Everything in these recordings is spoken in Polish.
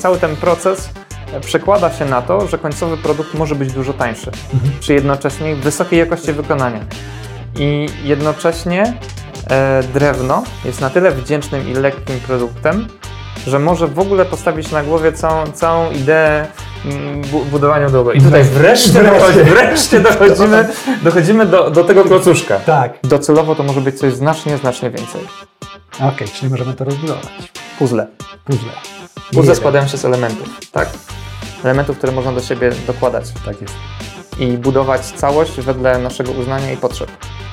cały ten proces przekłada się na to, że końcowy produkt może być dużo tańszy, mhm. przy jednocześnie wysokiej jakości wykonania. I jednocześnie e, drewno jest na tyle wdzięcznym i lekkim produktem, że może w ogóle postawić na głowie całą, całą ideę mm, budowania domu. I tutaj wreszcie, wreszcie. wreszcie dochodzimy, dochodzimy do, do tego klocuszka. Tak. Docelowo to może być coś znacznie, znacznie więcej. Okej, okay, czyli możemy to rozbudować. Puzzle. Puzzle. Puzzle składają się z elementów, tak. Elementów, które można do siebie dokładać. Tak jest. I budować całość wedle naszego uznania i potrzeb.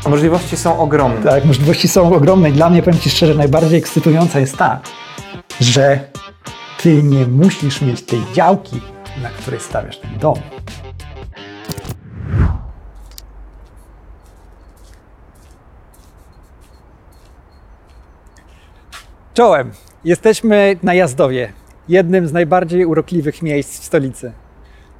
Możliwości są ogromne. Tak, możliwości są ogromne i dla mnie, powiem Ci szczerze, najbardziej ekscytująca jest ta, że Ty nie musisz mieć tej działki, na której stawiasz ten dom. Czołem! Jesteśmy na Jazdowie, jednym z najbardziej urokliwych miejsc w stolicy.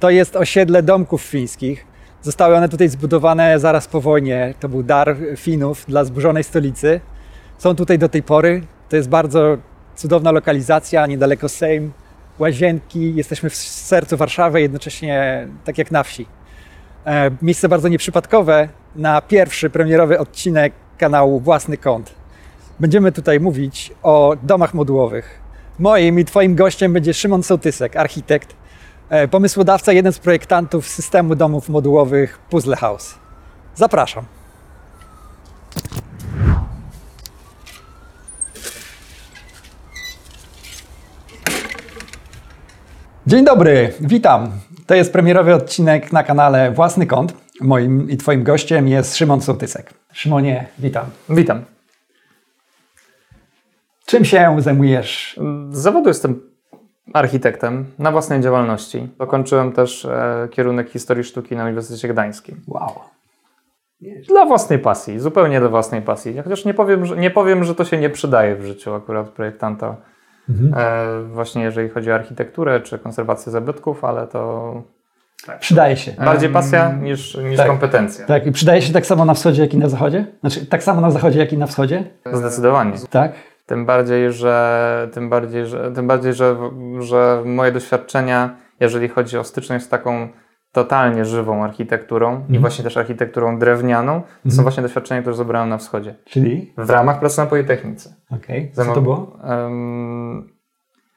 To jest osiedle domków fińskich. Zostały one tutaj zbudowane zaraz po wojnie. To był dar Finów dla zburzonej stolicy. Są tutaj do tej pory. To jest bardzo cudowna lokalizacja, niedaleko Sejm, łazienki. Jesteśmy w sercu Warszawy, jednocześnie tak jak na wsi. E, miejsce bardzo nieprzypadkowe na pierwszy premierowy odcinek kanału Własny Kąt. Będziemy tutaj mówić o domach modułowych. Moim i Twoim gościem będzie Szymon Sołtysek, architekt, e, pomysłodawca, jeden z projektantów systemu domów modułowych Puzzle House. Zapraszam. Dzień dobry, witam. To jest premierowy odcinek na kanale Własny Kąt. Moim i Twoim gościem jest Szymon Sołtysek. Szymonie, witam. Witam. Czym się zajmujesz? Z zawodu jestem architektem na własnej działalności. Dokończyłem też e, kierunek historii sztuki na Uniwersytecie Gdańskim. Wow. Dla własnej pasji, zupełnie dla własnej pasji. Chociaż nie powiem, że, nie powiem, że to się nie przydaje w życiu akurat projektanta. Mhm. E, właśnie jeżeli chodzi o architekturę czy konserwację zabytków, ale to tak. Przydaje się. Bardziej pasja niż, niż tak, kompetencja. Tak, i przydaje się tak samo na wschodzie, jak i na zachodzie? Znaczy, tak samo na zachodzie, jak i na wschodzie? Zdecydowanie. Tak? Tym bardziej, że, tym bardziej, że, tym bardziej, że, że moje doświadczenia, jeżeli chodzi o styczność z taką totalnie żywą architekturą mm. i mhm. właśnie też architekturą drewnianą, to mm. są mhm. właśnie doświadczenia, które zebrałem na wschodzie. Czyli? W ramach pracy na Politechnice. Okej, okay. co to było? Um,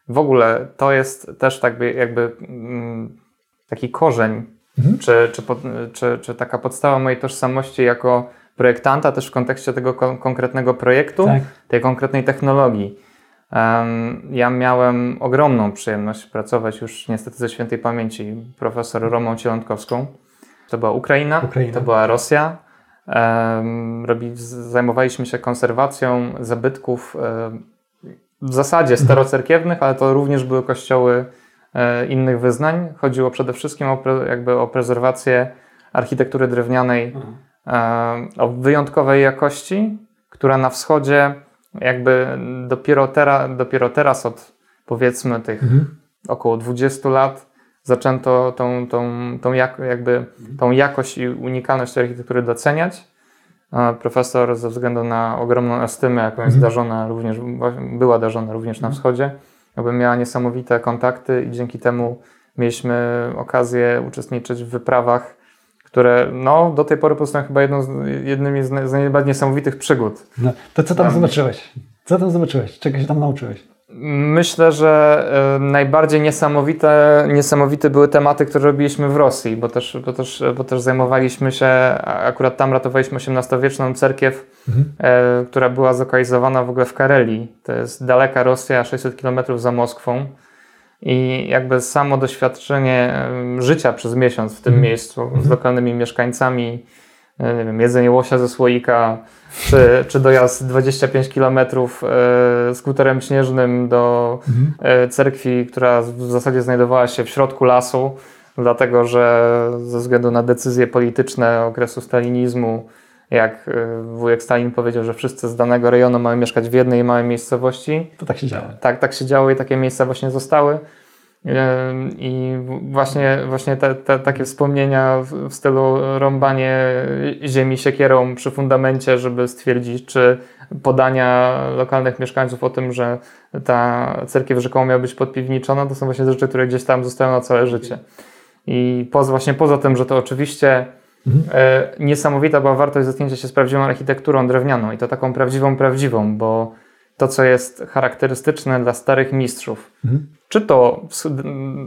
w ogóle to jest też tak jakby um, taki korzeń, mm. czy, czy, czy, czy taka podstawa mojej tożsamości jako projektanta też w kontekście tego kon konkretnego projektu, tak. tej konkretnej technologii. Um, ja miałem ogromną przyjemność pracować już niestety ze świętej pamięci profesor Romą Cielątkowską. To była Ukraina, Ukraina. to była Rosja. Um, robi, zajmowaliśmy się konserwacją zabytków um, w zasadzie mhm. starocerkiewnych, ale to również były kościoły e, innych wyznań. Chodziło przede wszystkim o, jakby o prezerwację architektury drewnianej mhm o wyjątkowej jakości, która na wschodzie jakby dopiero, tera, dopiero teraz od powiedzmy tych mhm. około 20 lat zaczęto tą, tą, tą, jak, jakby, tą jakość i unikalność architektury doceniać. Profesor ze względu na ogromną estymę, jaką jest mhm. darzona również, była darzona również na mhm. wschodzie, jakby miała niesamowite kontakty i dzięki temu mieliśmy okazję uczestniczyć w wyprawach które no, do tej pory pozostają chyba jedną z, jednymi z, z najbardziej niesamowitych przygód. No, to co tam um, zobaczyłeś? Co tam zobaczyłeś? Czego się tam nauczyłeś? Myślę, że y, najbardziej niesamowite, niesamowite były tematy, które robiliśmy w Rosji, bo też, bo też, bo też zajmowaliśmy się, akurat tam ratowaliśmy XVIII-wieczną cerkiew, mhm. y, która była zlokalizowana w ogóle w Karelii. To jest daleka Rosja, 600 km za Moskwą. I jakby samo doświadczenie życia przez miesiąc w tym mm. miejscu z mhm. lokalnymi mieszkańcami, e, nie wiem, jedzenie łosia ze słoika, czy, czy dojazd 25 km e, skuterem śnieżnym do mm. cerkwi, która w zasadzie znajdowała się w środku lasu, dlatego że ze względu na decyzje polityczne okresu stalinizmu jak wujek Stalin powiedział, że wszyscy z danego rejonu mają mieszkać w jednej małej miejscowości. To tak się działo. Tak, tak się działo i takie miejsca właśnie zostały. I właśnie, właśnie te, te, takie wspomnienia w stylu rąbanie ziemi siekierą przy fundamencie, żeby stwierdzić, czy podania lokalnych mieszkańców o tym, że ta cerkiew rzekomo miała być podpiwniczona, to są właśnie rzeczy, które gdzieś tam zostają na całe życie. I poza, właśnie poza tym, że to oczywiście mhm. e, niesamowita była wartość zetknięcia się z prawdziwą architekturą drewnianą i to taką prawdziwą, prawdziwą, bo to, co jest charakterystyczne dla starych mistrzów, mhm. czy to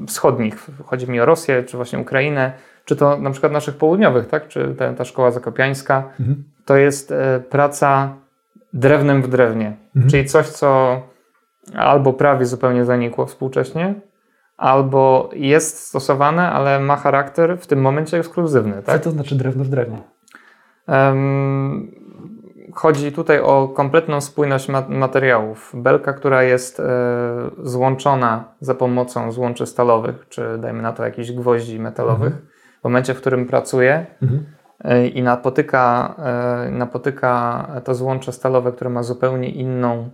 wschodnich, chodzi mi o Rosję, czy właśnie Ukrainę, czy to na przykład naszych południowych, tak? czy ta, ta szkoła zakopiańska, mhm. to jest e, praca drewnem w drewnie, mhm. czyli coś, co albo prawie zupełnie zanikło współcześnie, albo jest stosowane, ale ma charakter w tym momencie ekskluzywny. Tak? Co to znaczy drewno w drewnie? Um, chodzi tutaj o kompletną spójność materiałów. Belka, która jest e, złączona za pomocą złączy stalowych, czy dajmy na to jakichś gwoździ metalowych, mhm. w momencie, w którym pracuje mhm. e, i napotyka, e, napotyka to złącze stalowe, które ma zupełnie inną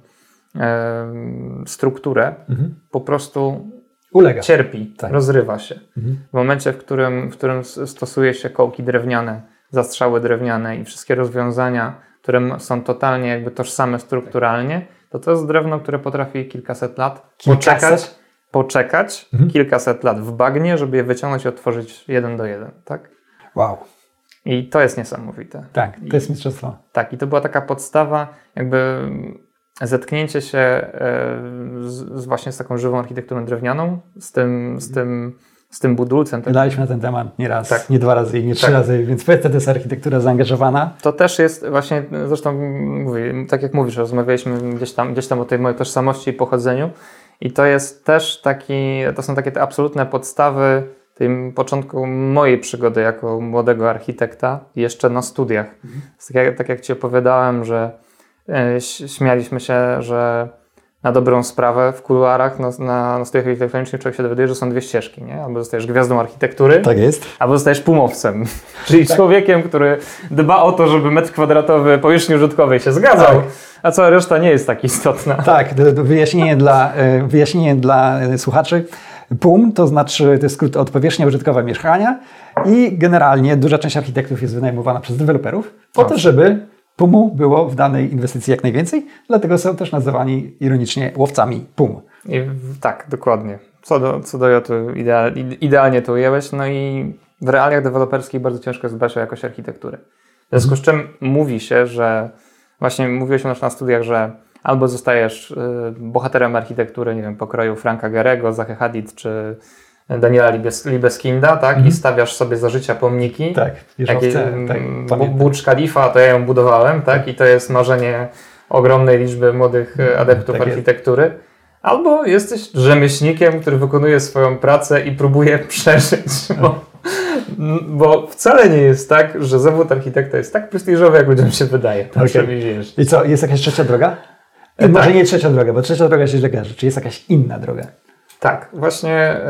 strukturę, mhm. po prostu Ulega. cierpi, tak. rozrywa się. Mhm. W momencie, w którym, w którym stosuje się kołki drewniane, zastrzały drewniane i wszystkie rozwiązania, które są totalnie jakby tożsame strukturalnie, to to jest drewno, które potrafi kilkaset lat kilkaset? poczekać, poczekać mhm. kilkaset lat w bagnie, żeby je wyciągnąć i otworzyć jeden do jeden, tak? Wow. I to jest niesamowite. Tak, to jest mistrzostwo. tak, i to była taka podstawa, jakby zetknięcie się e, z, z właśnie z taką żywą architekturą drewnianą, z tym, z tym, z tym budulcem. Gadaliśmy na ten temat nie raz, tak. nie dwa razy i nie trzy tak. razy, więc to jest architektura zaangażowana. To też jest właśnie, zresztą mówię, tak jak mówisz, rozmawialiśmy gdzieś tam, gdzieś tam o tej mojej tożsamości i pochodzeniu i to jest też taki, to są takie te absolutne podstawy tym początku mojej przygody jako młodego architekta, jeszcze na studiach. Mhm. Tak, jak, tak jak Ci opowiadałem, że E, śmialiśmy się, że na dobrą sprawę w kuluarach na, na, na studiach architektonicznych człowiek się dowiaduje, że są dwie ścieżki, nie? Albo zostajesz gwiazdą architektury, tak jest. albo zostajesz pumowcem, czyli tak. człowiekiem, który dba o to, żeby metr kwadratowy powierzchni użytkowej się zgadzał, tak. a cała reszta nie jest tak istotna. Tak, wyjaśnienie dla, e, wyjaśnienie dla e, słuchaczy. PUM to znaczy, to jest skrót od powierzchnia użytkowa mieszkania i generalnie duża część architektów jest wynajmowana przez deweloperów po to, żeby PUM-u było w danej inwestycji jak najwięcej, dlatego są też nazywani ironicznie łowcami PUM. I, tak, dokładnie. Co do, co do ideal, idealnie to ujęłeś, no i w realiach deweloperskich bardzo ciężko jest dbać o jakość architektury. W związku z czym mówi się, że właśnie mówiłeś już na studiach, że albo zostajesz y, bohaterem architektury, nie wiem, pokroju Franka Gerego, Zache Hadid czy Daniela Libes, Libeskinda, tak? Mm. I stawiasz sobie za życia pomniki. Tak, wieżowce, tak, Burcz Khalifa, to ja ją budowałem, tak? I to jest marzenie ogromnej liczby młodych e, mhm, adeptów tak architektury. Jest. Albo jesteś rzemieślnikiem, który wykonuje swoją pracę i próbuje przeżyć, bo, bo wcale nie jest tak, że zawód architekta jest tak prestiżowy, jak ludziom się wydaje. Tak okay. I co, jest jakaś trzecia droga? I e, może tak. nie trzecia droga, bo trzecia droga się źle kojarzy. Czy jest jakaś inna droga? Tak, właśnie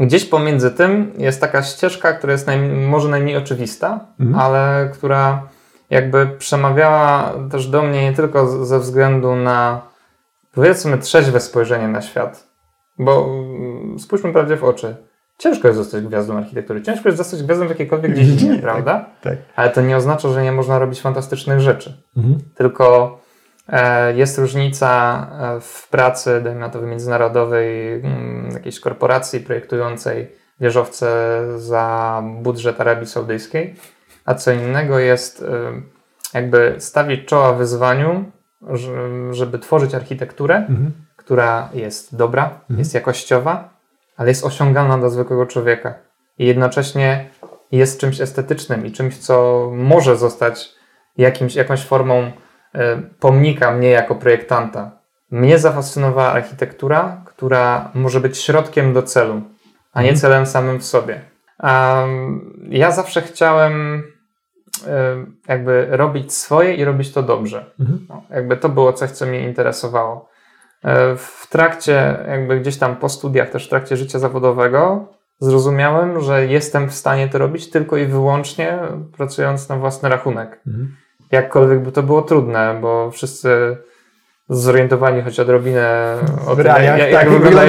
gdzieś pomiędzy tym jest taka ścieżka, która jest naj, może najmniej oczywista, mhm. ale która jakby przemawiała też do mnie nie tylko ze względu na powiedzmy trzeźwe spojrzenie na świat, bo mm, spójrzmy prawdzie w oczy. Ciężko jest zostać gwiazdą architektury, ciężko jest zostać gwiazdą w jakiejkolwiek dziedzinie, tak, prawda? Tak. Ale to nie oznacza, że nie można robić fantastycznych rzeczy. Mhm. Tylko jest różnica e, w pracy, dajmy na to międzynarodowej, mm, jakiejś korporacji projektującej wieżowce za budżet Arabii Saudyjskiej, a co innego jest e, jakby stawić czoła wyzwaniu, żeby tworzyć architekturę, mhm. która jest dobra, mhm. jest jakościowa, ale jest osiągalna dla zwykłego człowieka i jednocześnie jest czymś estetycznym i czymś, co może zostać jakimś, jakąś formą E, pomnika mnie jako projektanta. Mnie zafascynowała architektura, która może być środkiem do celu, a nie mhm. celem samym w sobie. ja zawsze chciałem e, jakby robić swoje i robić to dobrze. Mhm. No, jakby to było coś, co mnie interesowało. E, w trakcie, jakby gdzieś tam po studiach, też w trakcie życia zawodowego, zrozumiałem, że jestem w stanie to robić tylko i wyłącznie pracując na własny rachunek. Mhm jakkolwiek by to było trudne, bo wszyscy zorientowani choć odrobinę o tym, realiach, jak, tak, jak, wygląda,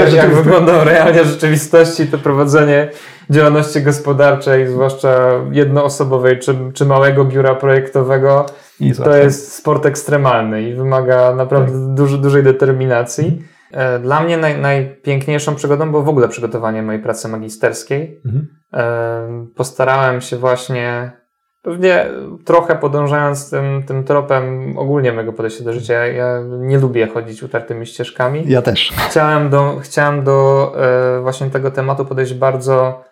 jak realia rzeczywistości, to prowadzenie działalności gospodarczej, zwłaszcza jednoosobowej czy, czy małego biura projektowego, to jest sport ekstremalny i wymaga naprawdę tak. duży, dużej determinacji. E, dla mnie naj, najpiękniejszą przygodą było w ogóle przygotowanie mojej pracy magisterskiej. Mhm. E, postarałem się właśnie Pewnie trochę podążając tym, tym tropem ogólnie mojego podejścia do życia, ja nie lubię chodzić utartymi ścieżkami. Ja też. Chciałem do, chciałem do e, właśnie tego tematu podejść bardzo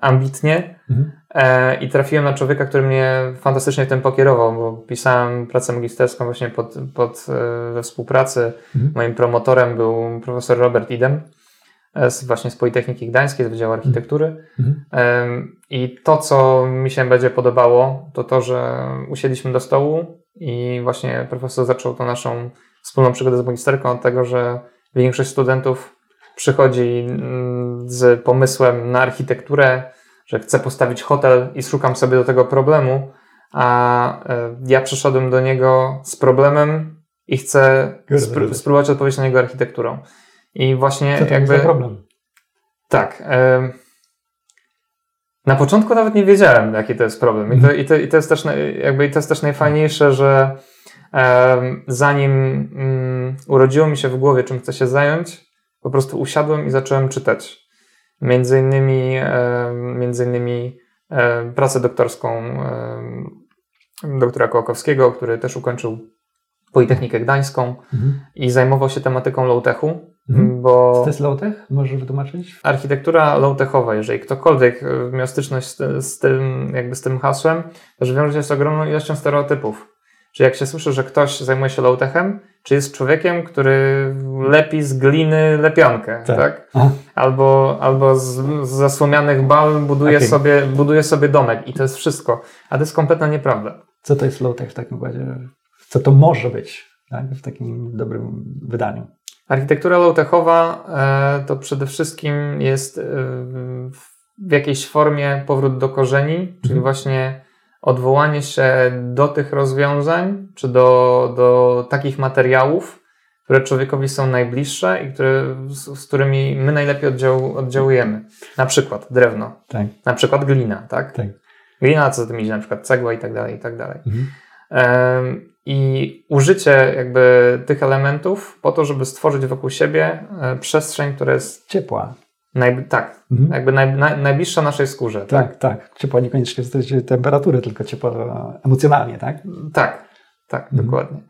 ambitnie mhm. e, i trafiłem na człowieka, który mnie fantastycznie tym pokierował, bo pisałem pracę magisterską właśnie pod, pod, e, we współpracy. Mhm. Moim promotorem był profesor Robert Idem z, właśnie z Politechniki Gdańskiej, z Wydziału Architektury. Mhm. I to, co mi się będzie podobało, to to, że usiedliśmy do stołu i właśnie profesor zaczął tą naszą wspólną przygodę z magisterką od tego, że większość studentów przychodzi mm, z pomysłem na architekturę, że chce postawić hotel i szukam sobie do tego problemu, a e, ja przyszedłem do niego z problemem i chcę spróbować odpowiedzieć na niego architekturą. I właśnie Co to jakby. Jest problem? Tak. na początku nawet nie wiedziałem, jaki to jest problem. I to, i to, i to, jest, też, jakby, i to jest też najfajniejsze, że zanim um, urodziło mi się w głowie, czym chcę się zająć, po prostu usiadłem i zacząłem czytać. Między innymi, między innymi pracę doktorską doktora Kołakowskiego, który też ukończył Politechnikę Gdańską mhm. i zajmował się tematyką low-techu. Mhm. Bo Co to jest low-tech? Możesz wytłumaczyć? Architektura low-techowa, jeżeli ktokolwiek e, miał styczność z, z, tym, jakby z tym hasłem, to że wiąże się z ogromną ilością stereotypów. Czyli jak się słyszy, że ktoś zajmuje się low-techem, czy jest człowiekiem, który lepi z gliny lepionkę, tak? tak? Albo, albo z, z zasłomianych bal buduje, okay. sobie, buduje sobie domek i to jest wszystko. A to jest kompletna nieprawda. Co to jest low-tech w takim razie? Co to może być tak? w takim dobrym wydaniu? Architektura low-techowa e, to przede wszystkim jest e, w jakiejś formie powrót do korzeni, czyli mhm. właśnie odwołanie się do tych rozwiązań, czy do, do takich materiałów, które człowiekowi są najbliższe i które, z, z którymi my najlepiej oddział, oddziałujemy. Na przykład drewno, tak. na przykład glina, tak? tak. Glina, co za tym idzie, na przykład cegła i tak dalej, i tak dalej. Mhm i użycie jakby tych elementów po to, żeby stworzyć wokół siebie e, przestrzeń, która jest ciepła. Tak, mhm. jakby naj, naj, najbliższa naszej skórze. Tak, tak, tak. Ciepła niekoniecznie w temperatury, tylko ciepła emocjonalnie, tak? Tak, tak, mhm. dokładnie.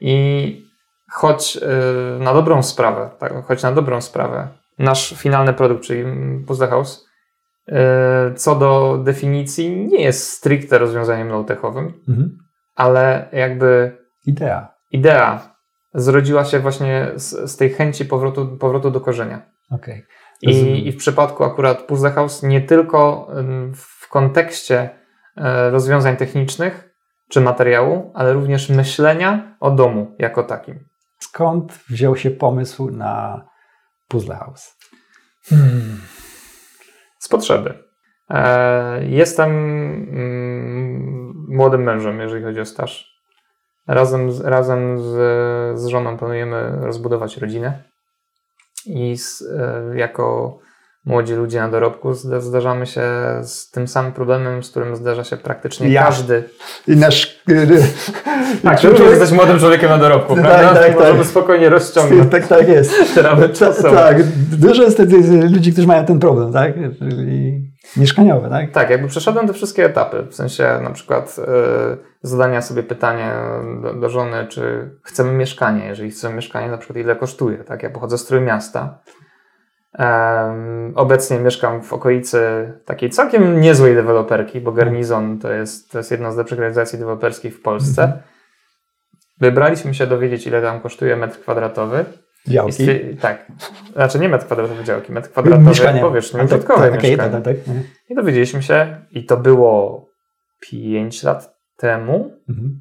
I choć yy, na dobrą sprawę, tak, choć na dobrą sprawę, nasz finalny produkt, czyli Puzzle House, yy, co do definicji, nie jest stricte rozwiązaniem low-techowym. Mhm ale jakby idea, idea zrodziła się właśnie z, z tej chęci powrotu, powrotu do korzenia. Okay. I, I w przypadku akurat Puzzle House nie tylko w kontekście e, rozwiązań technicznych czy materiału, ale również myślenia o domu jako takim. Skąd wziął się pomysł na Puzzle House? Hmm. Z potrzeby. E, jestem mm, młodym mężem, jeżeli chodzi o staż. Razem, z, razem z, z żoną planujemy rozbudować rodzinę i z, e, jako młodzi ludzie na dorobku zdarzamy się z tym samym problemem, z którym zdarza się praktycznie ja. każdy. I nasz... tak, ty również jesteś młodym człowiekiem na dorobku, tak, prawda? Tak, Możemy tak. spokojnie rozciągnąć. Tak, tak jest. czasu. Tak, dużo jest ludzi, którzy mają ten problem, tak? Czyli mieszkaniowe, tak? Tak, jakby przeszedłem te wszystkie etapy, w sensie na przykład yy, zadania sobie pytania do, do, żony, czy chcemy mieszkanie, jeżeli chcemy mieszkanie, na przykład ile kosztuje, tak? Ja pochodzę z Trójmiasta. Um, obecnie mieszkam w okolicy takiej całkiem niezłej deweloperki, bo Garnizon to jest, to jest jedna z lepszych realizacji deweloperskich w Polsce. Mhm. Wybraliśmy się dowiedzieć, ile tam kosztuje metr kwadratowy. Działki? tak. Znaczy nie metr kwadratowy działki, metr kwadratowy mieszkanie. powierzchni tak, użytkowej tak, mieszkania. Tak, tak, tak. I dowiedzieliśmy się, i to było 5 lat temu, mhm.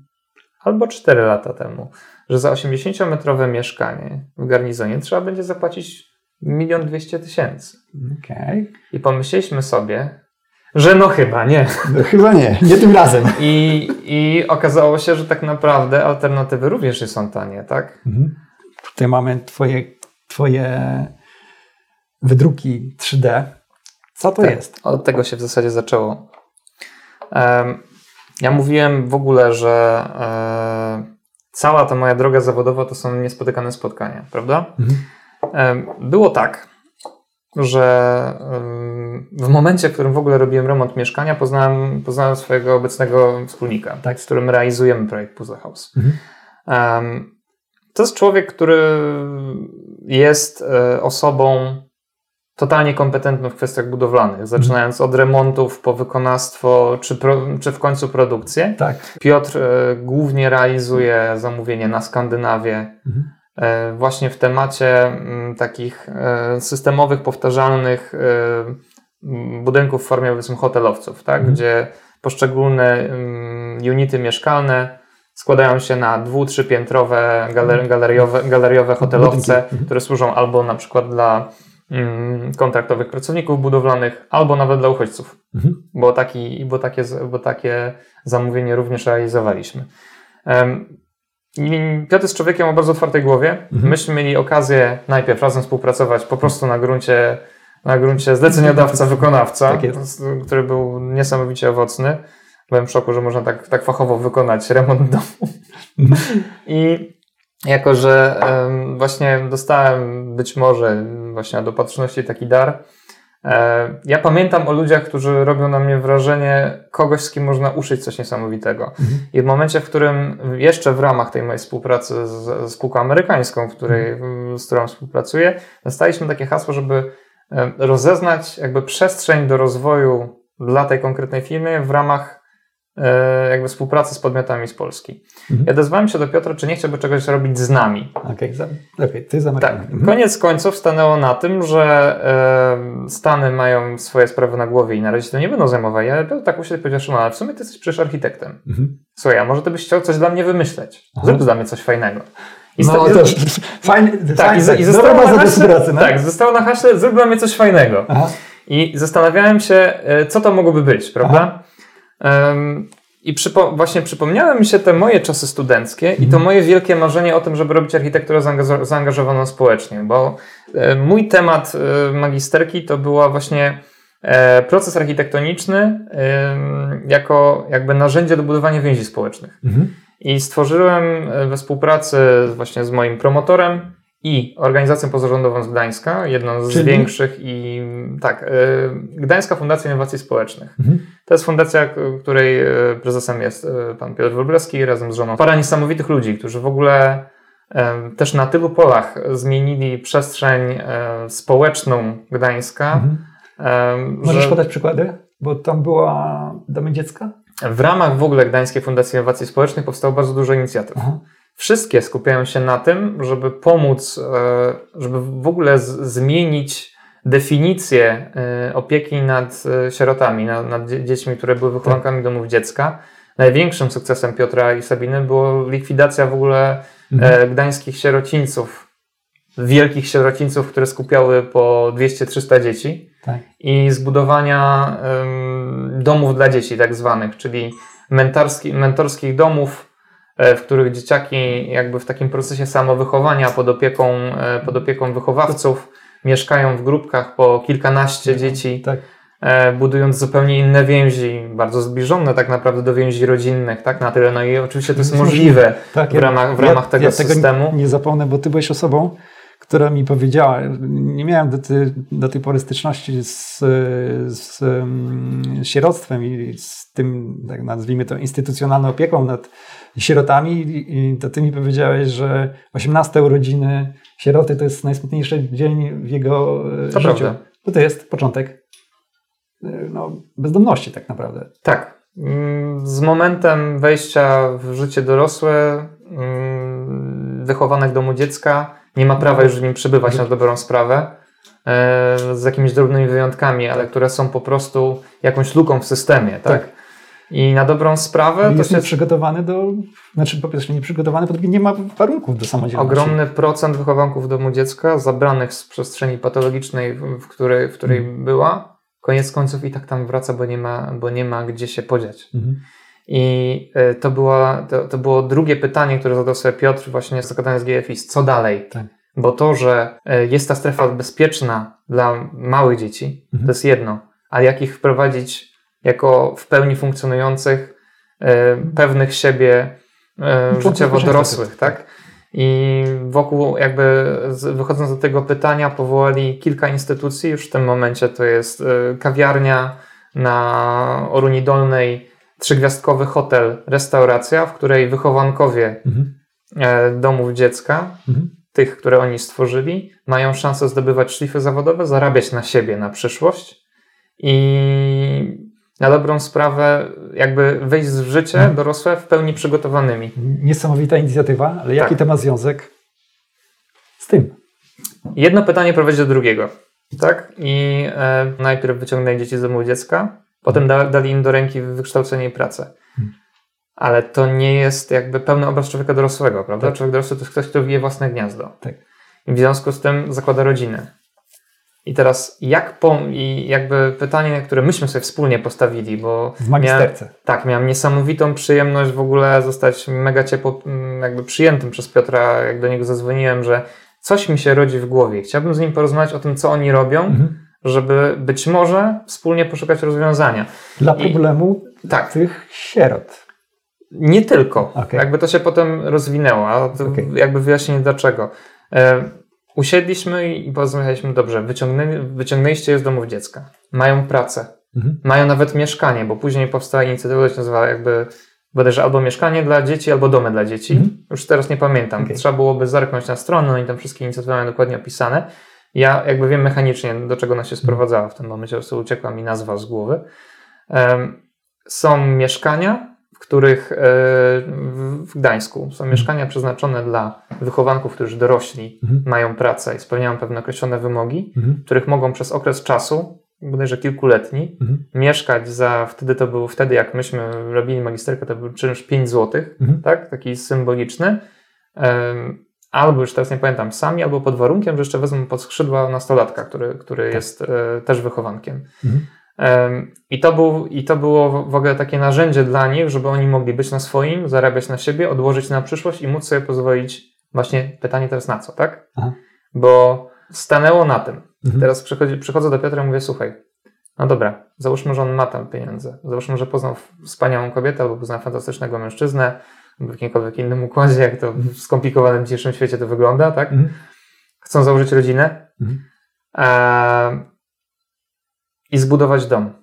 albo 4 lata temu, że za 80-metrowe mieszkanie w garnizonie trzeba będzie zapłacić milion dwieście tysięcy. Okay. I pomyśleliśmy sobie, że no chyba nie. No chyba nie, nie tym razem. I, I okazało się, że tak naprawdę alternatywy również nie są tanie, tak? Mhm. Tutaj mamy twoje, twoje wydruki 3D. Co to tak, jest? Od tego się w zasadzie zaczęło. Ja mówiłem w ogóle, że e, cała ta moja droga zawodowa to są niespotykane spotkania, prawda? Mhm. Było tak, że w momencie, w którym w ogóle robiłem remont mieszkania, poznałem, poznałem swojego obecnego wspólnika, tak. z którym realizujemy projekt Puzzle House. Mhm. To jest człowiek, który jest e, osobą totalnie kompetentną w kwestiach budowlanych, zaczynając od remontów po wykonawstwo, czy, pro, czy w końcu produkcję. Tak. Piotr e, głównie realizuje zamówienie na Skandynawię, mhm. e, właśnie w temacie m, mm, takich e, systemowych, powtarzalnych budynków w formie powiedzmy hotelowców, tak? Mhm. gdzie poszczególne um, unity mieszkalne składają się na dwu, trzypiętrowe galer, mhm. galeriowe, galeriowe hotelowce, mhm. które służą albo na przykład dla Mm, kontraktowych pracowników budowlanych, albo nawet dla uchodźców, mhm. bo, taki, bo, takie, bo takie zamówienie również realizowaliśmy. Piotr jest człowiekiem o bardzo otwartej głowie. Mhm. Myśmy mieli okazję najpierw razem współpracować po prostu na gruncie, na gruncie zleceniodawca-wykonawca, tak który był niesamowicie owocny. Byłem w szoku, że można tak, tak fachowo wykonać remont domu. I jako, że właśnie dostałem być może właśnie na dopatrzności taki dar, e, ja pamiętam o ludziach, którzy robią na mnie wrażenie kogoś, z kim można uszyć coś niesamowitego. Mhm. I w momencie, w którym jeszcze w ramach tej mojej współpracy z, ze spółką amerykańską, której, mhm. z którą współpracuję, dostaliśmy takie hasło, żeby rozeznać jakby przestrzeń do rozwoju dla tej konkretnej firmy w ramach jakby współpracy z podmiotami z Polski. Mhm. Ja odezwałem się do Piotra, czy nie chciałby czegoś robić z nami. Okej, okay, lepiej, ty za Tak, mhm. koniec końców stanęło na tym, że e, Stany mają swoje sprawy na głowie i na razie to nie będą zajmować. Ja Piotr tak usiadł i powiedział, no ale w sumie ty jesteś przecież architektem. Mhm. Słuchaj, a może ty byś chciał coś dla mnie wymyśleć? Aha. Zrób dla mnie coś fajnego. I no to fajny, tak, i, i zostało na haśle, pracy, no? tak, zostało na haśle, zrób dla mnie coś fajnego. Aha. I zastanawiałem się, e, co to mogłoby być, prawda? Aha. I przypo właśnie przypomniały mi się te moje czasy studenckie mm. i to mhm. moje wielkie marzenie o tym, żeby robić architekturę zaangażowaną społecznie, bo e, mój temat e, magisterki to była właśnie e, proces architektoniczny jako jakby narzędzie do budowania więzi społecznych. Mm. I stworzyłem we współpracy właśnie z moim promotorem i organizacją pozarządową z Gdańska, jedną z Czyli? większych i tak, y, Gdańska Fundacja Innowacji Społecznych. Mhm. To jest fundacja, której y, prezesem jest y, pan Piotr Wróblewski razem z żoną. Para niesamowitych ludzi, którzy w ogóle też na tylu polach zmienili przestrzeń społeczną Gdańska. Mhm. Możesz że... podać przykłady? Bo tam była Domy Dziecka? W ramach w ogóle Gdańskiej Fundacji Innowacji Społecznych powstało bardzo dużo inicjatyw. Aha. Wszystkie skupiają się na tym, żeby pomóc, e, żeby w ogóle zmienić definicję e, opieki nad e, sierotami, nad, nad dziećmi, które były wychowankami tak. domów dziecka. Największym sukcesem Piotra i Sabiny było likwidacja w ogóle mhm. gdańskich sierocińców, wielkich sierocińców, które skupiały po 200-300 dzieci tak. i zbudowania domów dla dzieci tak zwanych, czyli mentorski, mentorskich domów, w których dzieciaki jakby w takim procesie samowychowania pod opieką, e, pod opieką wychowawców mieszkają w grupkach po kilkanaście mhm, dzieci, tak. E, budując zupełnie inne więzi, bardzo zbliżone tak naprawdę do więzi rodzinnych, tak na tyle. No i oczywiście to jest możliwe tak, w ramach, w ramach ja, tego ja systemu. Tego nie zapomnę, bo ty byłeś osobą, która mi powiedziała, nie miałem do, ty, do tej pory styczności z, z, z sieroctwem i z tym, tak nazwijmy to, instytucjonalną opieką nad sierotami i to ty mi powiedziałeś, że 18 urodziny sieroty to jest najsmutniejszy dzień w jego to życiu. Prawda. Bo to jest początek e, no, bezdomności tak naprawdę. Tak. Z momentem wejścia w życie dorosłe mm, wychowanek domu dziecka nie ma prawa już w nim przebywać na dobrą sprawę e, z jakimiś drobnymi wyjątkami, ale które są po prostu jakąś luką w systemie, tak? tak. I na dobrą sprawę to jest się... nieprzygotowany do, znaczy po pierwsze nieprzygotowany, po drugie nie ma warunków do samodzielności. Ogromny procent wychowanków domu dziecka zabranych z przestrzeni patologicznej, w której, w której hmm. była, koniec końców i tak tam wraca, bo nie ma, bo nie ma gdzie się podziać. Hmm. I e, to, była, to, to było drugie pytanie, które zadał sobie Piotr właśnie zakładany z GFIS. Co dalej? Tak. Bo to, że e, jest ta strefa bezpieczna dla małych dzieci, mhm. to jest jedno. A jak ich wprowadzić jako w pełni funkcjonujących, e, pewnych siebie życiowo dorosłych, tak? I wokół, jakby wychodząc do tego pytania, powołali kilka instytucji. Już w tym momencie to jest kawiarnia na Oruni Dolnej, trzygwiazdkowy hotel, restauracja, w której wychowankowie mhm. E, domów dziecka, mhm. tych, które oni stworzyli, mają szansę zdobywać szlify zawodowe, zarabiać na siebie na przyszłość i na dobrą sprawę jakby wejść w życie mhm. dorosłe w pełni przygotowanymi. Niesamowita inicjatywa, ale jaki tak. to ma związek z tym? Jedno pytanie prowadzi do drugiego. Tak? I e, najpierw wyciągnęli dzieci z domu dziecka, Potem da, dali im do ręki wykształcenie i pracę. Hmm. Ale to nie jest jakby pełny obraz człowieka dorosłego, prawda? Tak. Człowiek dorosły to jest ktoś, kto wije własne gniazdo. Tak. I w związku z tym zakłada rodzinę. I teraz jak i jakby pytanie, które myśmy sobie wspólnie postawili, bo w magisterce. Miałem, tak, miałem niesamowitą przyjemność w ogóle zostać mega ciepło mm, jakby przyjętym przez Piotra, jak do niego zadzwoniłem, że coś mi się rodzi w głowie. Chciałbym z nim porozmawiać o tym, co oni robią, mhm żeby być może wspólnie poszukać rozwiązania. Dla problemu I, tak. tych sierot. Nie tylko. Okay. Jakby to się potem rozwinęło, a okay. jakby wyjaśnienie dlaczego. E, usiedliśmy i porozmawialiśmy, dobrze, wyciągnę, wyciągnęliście je z domów dziecka. Mają pracę. Mhm. Mają nawet mieszkanie, bo później powstała inicjatywa, która się nazywa jakby bodajże albo mieszkanie dla dzieci, albo domy dla dzieci. Mhm. Już teraz nie pamiętam. Okay. Trzeba byłoby zerknąć na stronę, no i tam wszystkie inicjatywy mają dokładnie opisane. Ja jakby wiem mechanicznie, do czego ona się sprowadzała w tym momencie, po prostu uciekła mi nazwa z głowy. Są mieszkania, w których e, w Gdańsku są mieszkania przeznaczone dla wychowanków, którzy dorośli, mhm. mają pracę i spełniają pewne określone wymogi, mhm. których mogą przez okres czasu, bodajże kilkuletni, mhm. mieszkać za, wtedy to był, wtedy jak myśmy robili magisterkę, to był czynsz 5 zł, mhm. tak, taki symboliczny albo już teraz nie pamiętam, sami, albo pod warunkiem, że jeszcze wezmą pod skrzydła nastolatka, który, który tak. jest e, też wychowankiem. Mhm. I, to był, I to było w ogóle takie narzędzie dla nich, żeby oni mogli być na swoim, zarabiać na siebie, odłożyć na przyszłość i móc sobie pozwolić, właśnie pytanie teraz na co, tak? Aha. Bo stanęło na tym. Mhm. Teraz przychodzi, przychodzę do Piotra i mówię, słuchaj, no dobra, załóżmy, że on ma tam pieniądze. Załóżmy, że poznał wspaniałą kobietę albo poznał fantastycznego mężczyznę, w jakimkolwiek innym układzie, jak to w skomplikowanym dzisiejszym świecie to wygląda, tak? Mhm. Chcą założyć rodzinę mhm. e, i zbudować dom.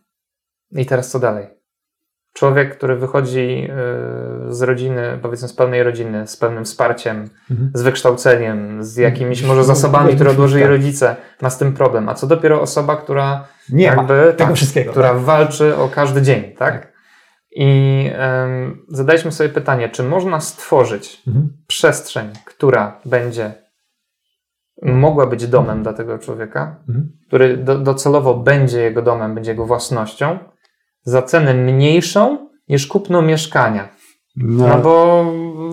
I teraz co dalej? Człowiek, który wychodzi e, z rodziny, powiedzmy z pełnej rodziny, z pełnym wsparciem, mhm. z wykształceniem, z jakimiś może zasobami, które odłożyli tak. rodzice, ma z tym problem. A co dopiero osoba, która nie jakby, ma tego tak, wszystkiego, która tak. walczy o każdy dzień, tak? tak. I um, zadaliśmy sobie pytanie, czy można stworzyć mhm. przestrzeń, która będzie mogła być domem dla tego człowieka, mhm. który do, docelowo będzie jego domem, będzie jego własnością, za cenę mniejszą niż kupno mieszkania. No, no bo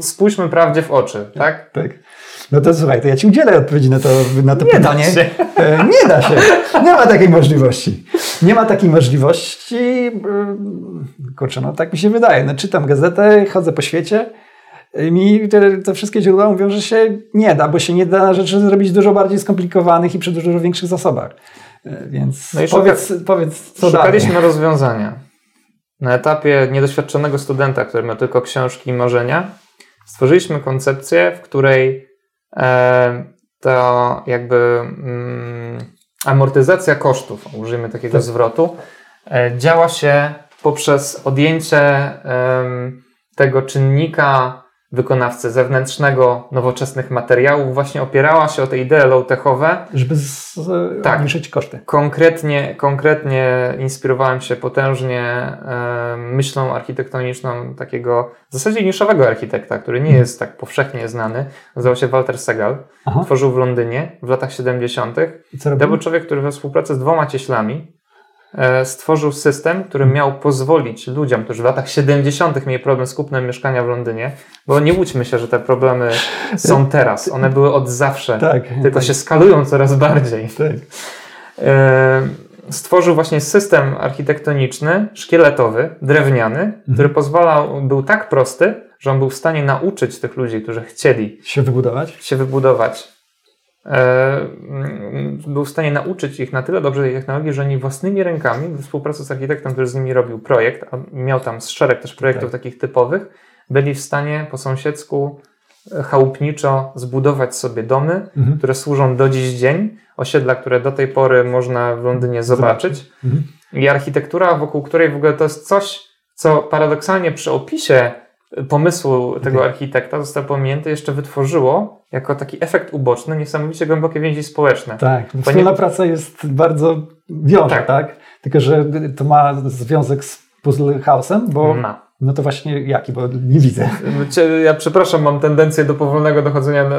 spójrzmy prawdzie w oczy, tak? Tak. No to słuchaj, to ja Ci udzielę odpowiedzi na to, na to nie pytanie. Da się. E, nie da się. Nie ma takiej możliwości. Nie ma takiej możliwości. E, kurczę, no tak mi się wydaje. No, czytam gazetę, chodzę po świecie. Mi te, te, wszystkie źródła mówią, że się nie da, bo się nie da rzeczy zrobić dużo bardziej skomplikowanych i przy dużo większych zasobach. E, więc no powiedz, szuka, powiedz, co Szukaliśmy dalej. rozwiązania. Na etapie niedoświadczonego studenta, który ma tylko książki i marzenia, stworzyliśmy koncepcję, w której to jakby mm, amortyzacja kosztów, użyjmy takiego tak. zwrotu, e, działa się poprzez odjęcie tego czynnika wykonawcy zewnętrznego, nowoczesnych materiałów właśnie opierała się o te idee low-techowe. Żeby z, tak, zmniejszyć koszty. Konkretnie, konkretnie inspirowałem się potężnie myślą architektoniczną takiego w zasadzie niszowego architekta, który nie mhm. jest tak powszechnie znany. Nazywał się Walter Segal. Aha. Tworzył w Londynie w latach 70. To był człowiek, który we współpracy z dwoma cieślami stworzył system, który miał pozwolić ludziom, którzy w latach 70. mieli problem z kupnem mieszkania w Londynie, bo nie łudźmy się, że te problemy są teraz. One były od zawsze, tak, tylko tak. się skalują coraz bardziej. Tak. E, stworzył właśnie system architektoniczny, szkieletowy, drewniany, mhm. który pozwalał, był tak prosty, że on był w stanie nauczyć tych ludzi, którzy chcieli się wybudować, się wybudować e, był w stanie nauczyć ich na tyle dobrze tej technologii, że oni własnymi rękami, w współpracy z architektem, który z nimi robił projekt, a miał tam szereg też projektów tak. takich typowych, byli w stanie po sąsiedzku e, chałupniczo zbudować sobie domy, mhm. które służą do dziś dzień, osiedla, które do tej pory można w Londynie zobaczyć. Mhm. I architektura, wokół której w ogóle to jest coś, co paradoksalnie przy opisie pomysłu tego okay. architekta został pominięty, jeszcze wytworzyło jako taki efekt uboczny niesamowicie głębokie więzi społeczne. Tak, wspólna nie... praca jest bardzo wiąże, tak. tak. Tylko, że to ma związek z puzzle house'em, bo ma. No to właśnie jaki, bo nie widzę. Ja przepraszam, mam tendencję do powolnego dochodzenia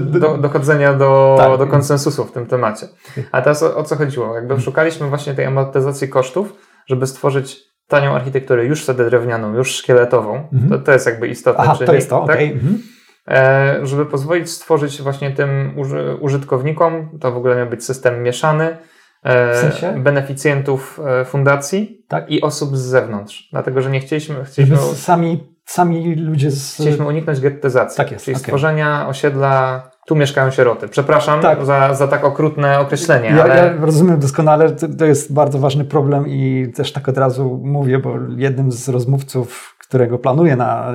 do, dochodzenia do, tak. do konsensusu w tym temacie. A teraz o, o co chodziło? Jakby szukaliśmy właśnie tej amortyzacji kosztów, żeby stworzyć tanią architekturę, już wtedy drewnianą, już szkieletową. Mhm. To, to jest jakby istotne. Aha, czyli, to jest to, tak? okay. mhm. e, żeby pozwolić stworzyć właśnie tym użytkownikom, to w ogóle miał być system mieszany, e, w sensie? beneficjentów e, fundacji tak? i osób z zewnątrz. Dlatego, że nie chcieliśmy... chcieliśmy sami, sami ludzie z... Chcieliśmy uniknąć gettyzacji. Tak jest, czyli okay. stworzenia osiedla tu mieszkają sieroty. Przepraszam tak. za, za tak okrutne określenie. Ja, ale... ja rozumiem doskonale, to, to, jest bardzo ważny problem i też tak od razu mówię, bo jednym z rozmówców, którego planuję na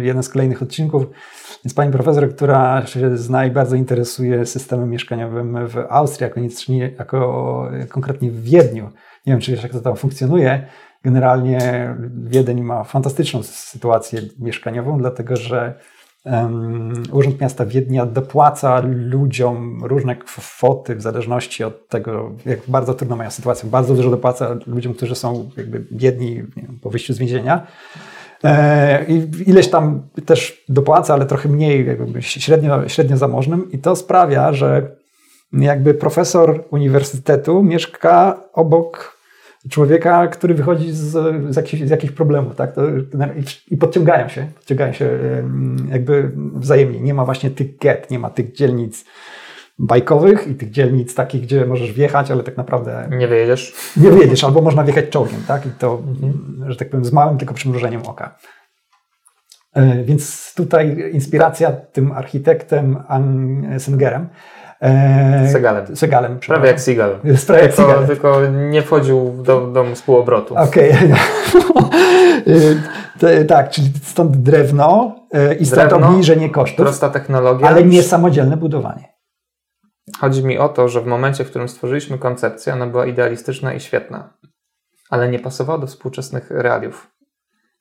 jeden z kolejnych odcinków, jest pani profesor, która się zna i bardzo interesuje systemem mieszkaniowym w Austrii, jako, jako konkretnie w Wiedniu. Nie wiem, czy wiesz, jak to tam funkcjonuje. Generalnie Wiedeń ma fantastyczną sytuację mieszkaniową, dlatego że Urząd Miasta Wiednia dopłaca ludziom różne kwoty w zależności od tego, jak bardzo trudno mają sytuację. Bardzo dużo dopłaca ludziom, którzy są jakby biedni po wyjściu z więzienia. E, I ileś tam też dopłaca, ale trochę mniej, średnio, średnio zamożnym. I to sprawia, że jakby profesor uniwersytetu mieszka obok człowieka, który wychodzi z, z, jakichś, z jakichś problemów, tak? To, i, I podciągają się, podciągają się jakby wzajemnie. Nie ma właśnie tych get, nie ma tych dzielnic bajkowych i tych dzielnic takich, gdzie możesz wjechać, ale tak naprawdę... Nie wyjedziesz. Nie wyjedziesz, albo można wjechać czołgiem, tak? I to, mhm. że tak powiem, z małym tylko przymrużeniem oka. E, więc tutaj inspiracja tym architektem Sengerem Eee, Segalem. Segalem. Prawie jak Seagal. Prawie jak tylko, tylko nie wchodził do domu z półobrotu. Okej. Okay. tak, czyli stąd drewno e, i stąd drewno, obniżenie kosztów. Prosta technologia. Ale nie samodzielne budowanie. Chodzi mi o to, że w momencie, w którym stworzyliśmy koncepcję, ona była idealistyczna i świetna, ale nie pasowała do współczesnych realiów.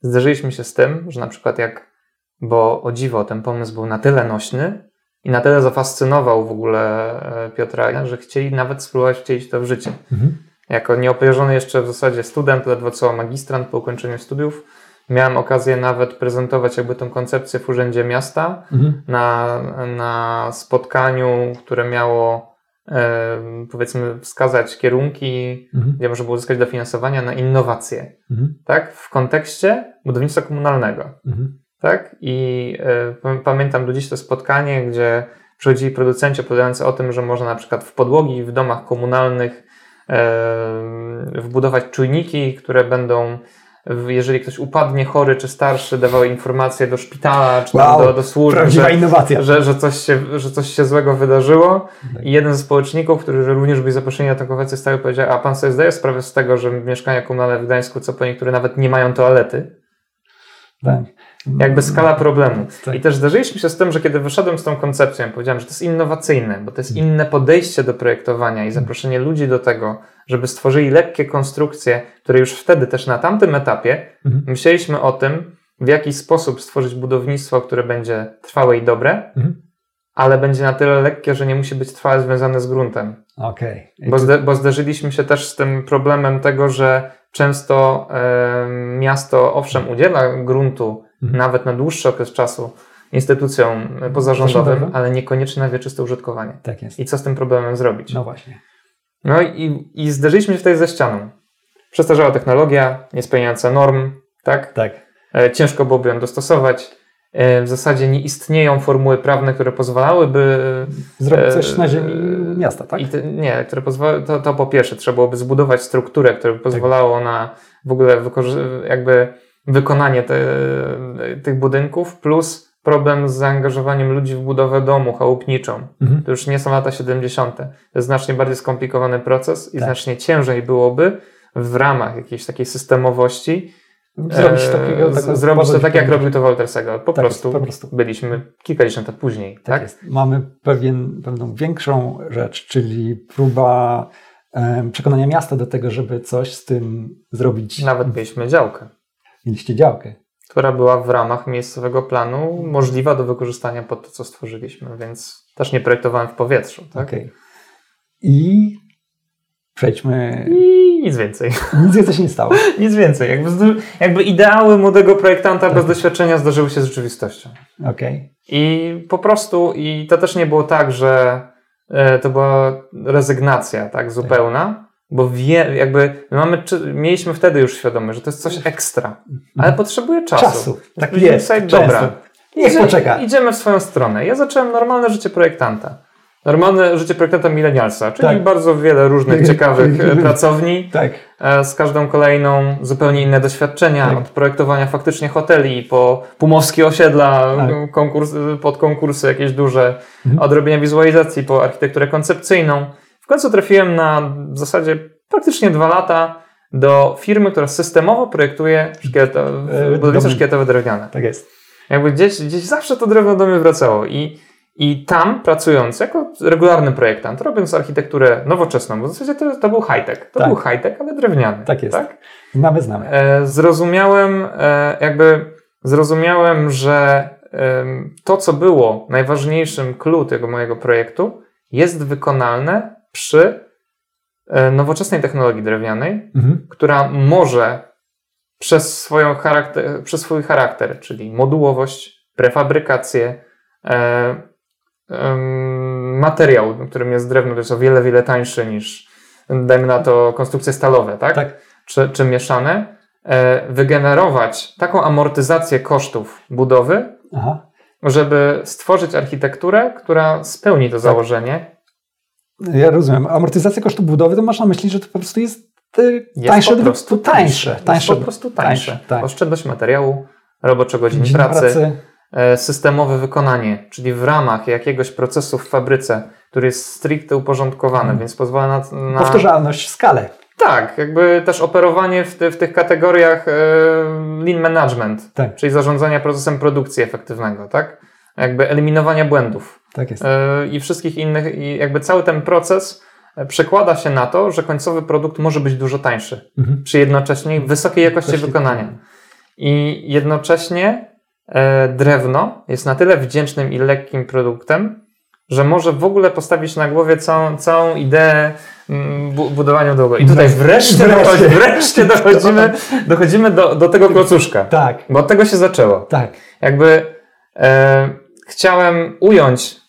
Zderzyliśmy się z tym, że na przykład jak, bo o dziwo ten pomysł był na tyle nośny, i na tyle zafascynował w ogóle e, Piotra, że chcieli nawet spróbować wcielić to w życie. Mhm. Jako nieopierzony jeszcze w zasadzie student, ledwo co magistrant po ukończeniu studiów, miałem okazję nawet prezentować jakby tą koncepcję w Urzędzie Miasta mhm. na, na spotkaniu, które miało e, powiedzmy wskazać kierunki, mhm. gdzie można było uzyskać dofinansowania na innowacje, mhm. tak? W kontekście budownictwa komunalnego. Mhm tak? I y, pamiętam do dziś to spotkanie, gdzie przychodzili producenci opowiadający o tym, że można na przykład w podłogi w domach komunalnych y, wbudować czujniki, które będą jeżeli ktoś upadnie chory czy starszy, dawały informacje do szpitala czy wow, do, do służby, że, innowacja. Że, że, coś się, że coś się złego wydarzyło. Tak. I jeden ze społeczników, który również był zaproszeni na tę konwencję, stał i powiedział, a pan sobie zdaje sprawę z tego, że mieszkania komunalne w Gdańsku, co po niektóre nawet nie mają toalety? Tak. Jakby skala problemu. Tak. I też zdarzyliśmy się z tym, że kiedy wyszedłem z tą koncepcją, powiedziałem, że to jest innowacyjne, bo to jest inne podejście do projektowania i zaproszenie ludzi do tego, żeby stworzyli lekkie konstrukcje, które już wtedy też na tamtym etapie mhm. myśleliśmy o tym, w jaki sposób stworzyć budownictwo, które będzie trwałe i dobre, mhm. ale będzie na tyle lekkie, że nie musi być trwale związane z gruntem. Okay. Bo, zde, bo zderzyliśmy się też z tym problemem tego, że często e, miasto owszem udziela gruntu mhm. nawet na dłuższy okres czasu instytucjom pozarządowym, ale niekoniecznie na wieczyste użytkowanie. Tak jest. I co z tym problemem zrobić? No właśnie. No i, i zderzyliśmy się tutaj ze ścianą. Przestarzała technologia, niespełniająca norm, tak? Tak. E, ciężko byłoby ją dostosować w zasadzie nie istnieją formuły prawne, które pozwalałyby zrobić coś na ziemi miasta, tak? Te, nie, które pozwala, to, to po pierwsze trzeba byłoby zbudować strukturę, która by tak. pozwalało tak. na w ogóle jakby wykonanie te, tych budynków, plus problem z zaangażowaniem ludzi w budowę domu chałupniczą. Mhm. To już nie są lata 70. To jest znacznie bardziej skomplikowany proces i tak. znacznie ciężej byłoby w ramach jakiejś takiej systemowości zrobić, takiego, takiego zrobić to tak, jak robił to Walter Segal. Po, tak prostu, jest, po prostu byliśmy kilkadziesiąt lat później. Tak, tak? Jest. Mamy pewien, pewną większą rzecz, czyli próba um, przekonania miasta do tego, żeby coś z tym zrobić. Nawet mieliśmy działkę. Mieliście działkę która była w ramach miejscowego planu możliwa do wykorzystania pod to, co stworzyliśmy, więc też nie projektowałem w powietrzu. Tak? Okay. I przejdźmy. I nic więcej. Nic więcej się nie stało. nic więcej. Jakby, jakby ideały młodego projektanta tak. bez doświadczenia zdarzyły się z rzeczywistością. Okej. Okay. I po prostu, i to też nie było tak, że e, to była rezygnacja, tak, zupełna bo wie, jakby mamy, mieliśmy wtedy już świadomość, że to jest coś ekstra, ale potrzebuje czasu. Czasu, tak jest, sobie, dobra, Niech poczeka. Idziemy w swoją stronę. Ja zacząłem normalne życie projektanta. Normalne życie projektanta milenialsa, czyli tak. bardzo wiele różnych ciekawych e, pracowni. Tak. E, z każdą kolejną zupełnie inne doświadczenia, tak. od projektowania faktycznie hoteli po pumowskie osiedla, tak. konkurs, pod konkursy jakieś duże, mhm. od robienia wizualizacji po architekturę koncepcyjną końcu trafiłem na w zasadzie praktycznie dwa lata do firmy, która systemowo projektuje szkieleto, e, budownictwo szkieletowe drewniane. Tak jest. Jakby gdzieś, gdzieś zawsze to drewno do mnie wracało i, i tam pracując jako regularny projektant, robiąc architekturę nowoczesną, bo w zasadzie to, to był high-tech. To tak. był high-tech, ale drewniany. Tak jest. Tak? Znamy, znamy. E, zrozumiałem, e, jakby zrozumiałem, że e, to, co było najważniejszym clue tego mojego projektu, jest wykonalne przy e, nowoczesnej technologii drewnianej, mhm. która może przez, swoją charakter, przez swój charakter, czyli modułowość, prefabrykację, e, e, materiał, którym jest drewno, to jest o wiele, wiele tańszy niż, dajmy na to, konstrukcje stalowe, tak? tak. Czy, czy mieszane, e, wygenerować taką amortyzację kosztów budowy, Aha. żeby stworzyć architekturę, która spełni to tak. założenie ja rozumiem. Amortyzacja kosztu budowy to masz na myśli, że to po prostu jest, jest tańsze. Po prostu tańsze. tańsze. Jest po prostu tańsze. tańsze tak. Oszczędność materiału, robocze godzin pracy, pracy, e, systemowe wykonanie, czyli w ramach jakiegoś procesu w fabryce, który jest stricte uporządkowany, hmm. więc pozwala na, na... Powtarzalność, skalę. Tak, jakby też operowanie w, ty, w tych kategoriach e, lean management, tak. czyli zarządzania procesem produkcji efektywnego, tak? Jakby eliminowania błędów. Tak jest. E, I wszystkich innych, i jakby cały ten proces e, przekłada się na to, że końcowy produkt może być dużo tańszy mhm. przy jednocześnie wysokiej jakości wykonania. I jednocześnie e, drewno jest na tyle wdzięcznym i lekkim produktem, że może w ogóle postawić na głowie całą, całą ideę mm, bu budowania długo. I tutaj wreszcie, wreszcie. wreszcie dochodzimy, dochodzimy do, do tego klocuszka. Tak. Bo od tego się zaczęło. Tak. Jakby e, chciałem ująć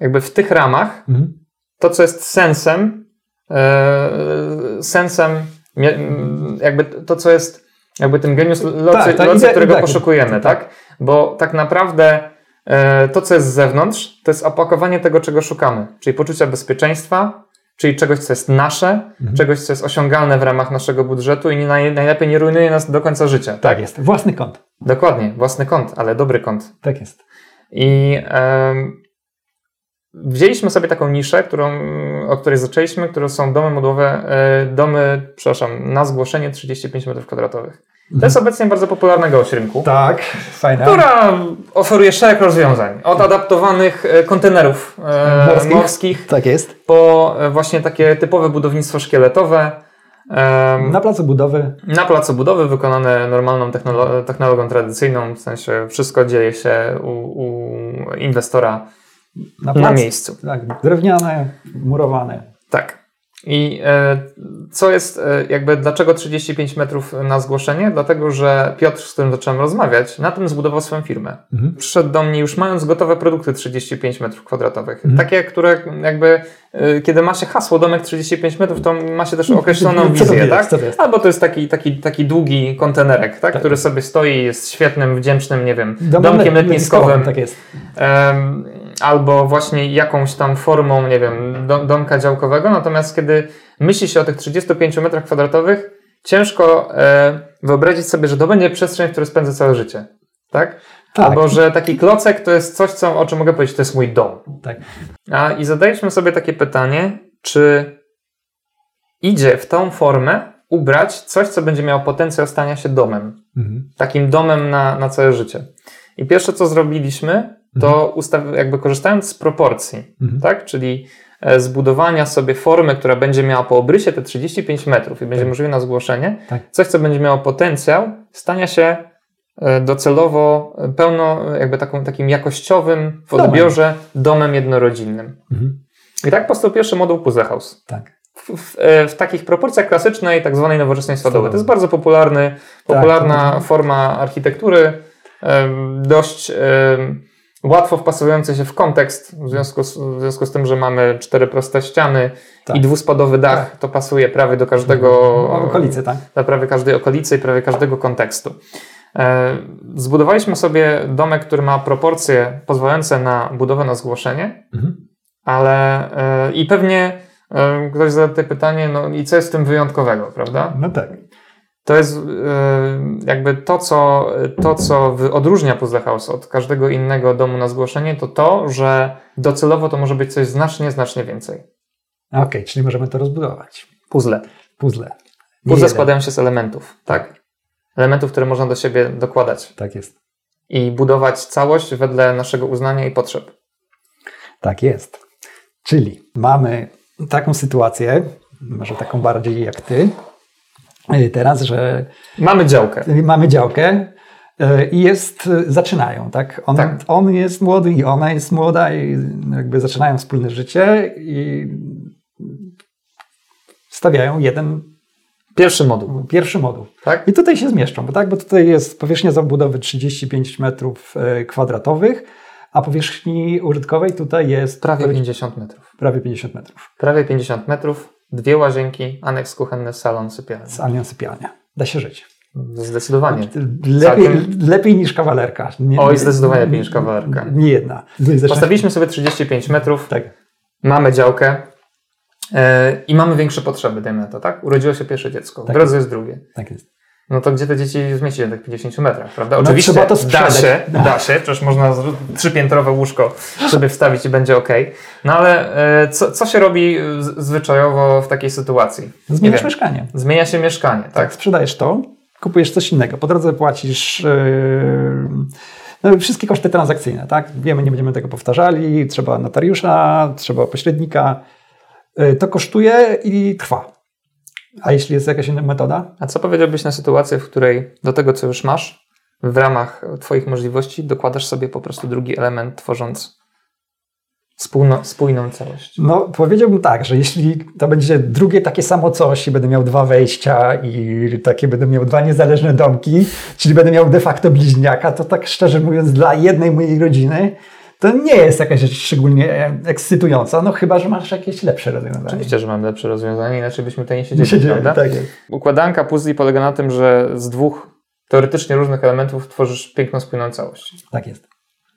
jakby w tych ramach mhm. to, co jest sensem, e, sensem, jakby to, co jest jakby tym genius locy, tak, tak, locy którego tak, poszukujemy, tak. tak? Bo tak naprawdę e, to, co jest z zewnątrz, to jest opakowanie tego, czego szukamy, czyli poczucia bezpieczeństwa, czyli czegoś, co jest nasze, mhm. czegoś, co jest osiągalne w ramach naszego budżetu i nie, najlepiej nie rujnuje nas do końca życia. Tak, tak jest. Własny kąt. Dokładnie, własny kąt, ale dobry kąt. Tak jest. I Wzięliśmy sobie taką niszę, którą, o której zaczęliśmy, które są domy modułowe, e, domy, przepraszam, na zgłoszenie 35 m2. To jest obecnie bardzo popularna gałąź rynku. Tak, fajna. Która oferuje szereg rozwiązań. Od adaptowanych e, kontenerów e, morskich, morskich tak jest. po właśnie takie typowe budownictwo szkieletowe. Na placu budowy. Na placu budowy wykonane normalną technolo technologią tradycyjną, w sensie wszystko dzieje się u, u inwestora na, plac, na miejscu. Tak, drewniane, murowane. Tak. I e, co jest, e, jakby, dlaczego 35 metrów na zgłoszenie? Dlatego, że Piotr, z którym zacząłem rozmawiać, na tym zbudował swoją firmę. Mhm. Przyszedł do mnie już mając gotowe produkty 35 metrów kwadratowych. Mhm. Takie, które jakby, e, kiedy ma się hasło domek 35 metrów, to ma się też określoną wizję, tak? Albo to jest taki, taki, taki długi kontenerek, tak? tak? Który sobie stoi, jest świetnym, wdzięcznym, nie wiem, domkiem letniskowym. Tak jest. Um, albo właśnie jakąś tam formą, nie wiem, domka działkowego. Natomiast kiedy myśli się o tych 35 metrach kwadratowych, ciężko e, wyobrazić sobie, że to będzie przestrzeń, w której spędzę całe życie. Tak? Tak. Albo że taki klocek to jest coś, co, o czym mogę powiedzieć, to jest mój dom. Tak. A, I zadaliśmy sobie takie pytanie, czy idzie w tą formę ubrać coś, co będzie miało potencjał stania się domem. Mhm. Takim domem na, na całe życie. I pierwsze, co zrobiliśmy, to mhm. ustaw, jakby korzystając z proporcji, mhm. tak? Czyli e, zbudowania sobie formy, która będzie miała po obrysie te 35 metrów i będzie tak. możliwe na zgłoszenie, tak. coś, co będzie miało potencjał stania się e, docelowo e, pełno, jakby taką, takim jakościowym w odbiorze domem, domem jednorodzinnym. Mhm. I tak powstał pierwszy moduł Puzzle House. Tak. W, w, w, takich proporcjach klasycznej, tak zwanej nowoczesnej stodowej. To jest bardzo popularny, tak, popularna tak, forma architektury, dość łatwo wpasowujący się w kontekst, w związku z, w związku z tym, że mamy cztery proste ściany tak. i dwuspadowy dach, tak. to pasuje prawie do każdego... Okolicy, tak. Do prawie każdej okolicy i prawie każdego kontekstu. E, zbudowaliśmy sobie domek, który ma proporcje pozwalające na budowę na zgłoszenie, mhm. ale e, i pewnie e, ktoś zada tutaj pytanie, no i co jest w tym wyjątkowego, prawda? No tak. To jest e, jakby to, co, to, co odróżnia Puzzle House od każdego innego domu na zgłoszenie, to to, że docelowo to może być coś znacznie, znacznie więcej. Okej, okay, czyli możemy to rozbudować. Puzzle. Puzzle. Puzzle składają się z elementów, tak? Elementów, które można do siebie dokładać. Tak jest. I budować całość wedle naszego uznania i potrzeb. Tak jest. Czyli mamy taką sytuację, może taką bardziej jak ty, teraz, że. Mamy działkę. Mamy działkę y, i jest, y, zaczynają, tak? On, tak? on jest młody i ona jest młoda i jakby zaczynają wspólne życie i stawiają jeden Pierwszy moduł. Pierwszy moduł. Tak? I tutaj się zmieszczą, bo, tak? bo tutaj jest powierzchnia zabudowy 35 metrów kwadratowych, a powierzchni użytkowej tutaj jest... Prawie 50 metrów. Prawie 50 metrów. Prawie 50 metrów. Dwie łazienki, aneks kuchenny, salon, sypialnia. Salon, sypialnia. Da się żyć. Zdecydowanie. Lepiej, lepiej niż kawalerka. Nie, Oj, zdecydowanie lepiej niż kawalerka. Nie jedna. Postawiliśmy sobie 35 metrów. Tak. Mamy działkę. Yy, I mamy większe potrzeby, dajmy na to, tak? Urodziło się pierwsze dziecko, tak w drodze jest drugie. Tak jest. No to gdzie te dzieci zmieścić na tych 50 metrach, prawda? No, Oczywiście no, to da się, da się, przecież można trzypiętrowe łóżko sobie wstawić i będzie ok. No ale e, co, co się robi zwyczajowo w takiej sytuacji? Zmieniasz mieszkanie. Zmienia się mieszkanie, tak? tak? Sprzedajesz to, kupujesz coś innego. Po drodze płacisz yy, no, wszystkie koszty transakcyjne, tak? Wiemy, nie będziemy tego powtarzali, trzeba notariusza, trzeba pośrednika. To kosztuje i trwa. A jeśli jest jakaś inna metoda? A co powiedziałbyś na sytuację, w której do tego, co już masz, w ramach Twoich możliwości, dokładasz sobie po prostu drugi element, tworząc spójno, spójną całość? No, powiedziałbym tak, że jeśli to będzie drugie takie samo coś i będę miał dwa wejścia i takie będę miał dwa niezależne domki, czyli będę miał de facto bliźniaka, to tak szczerze mówiąc, dla jednej mojej rodziny to nie jest jakaś rzecz szczególnie ekscytująca, no chyba, że masz jakieś lepsze rozwiązanie. Oczywiście, że mam lepsze rozwiązanie, inaczej byśmy tutaj nie siedzieli, nie siedzieli prawda? Tak jest. Układanka puzli polega na tym, że z dwóch teoretycznie różnych elementów tworzysz piękną, spójną całość. Tak jest.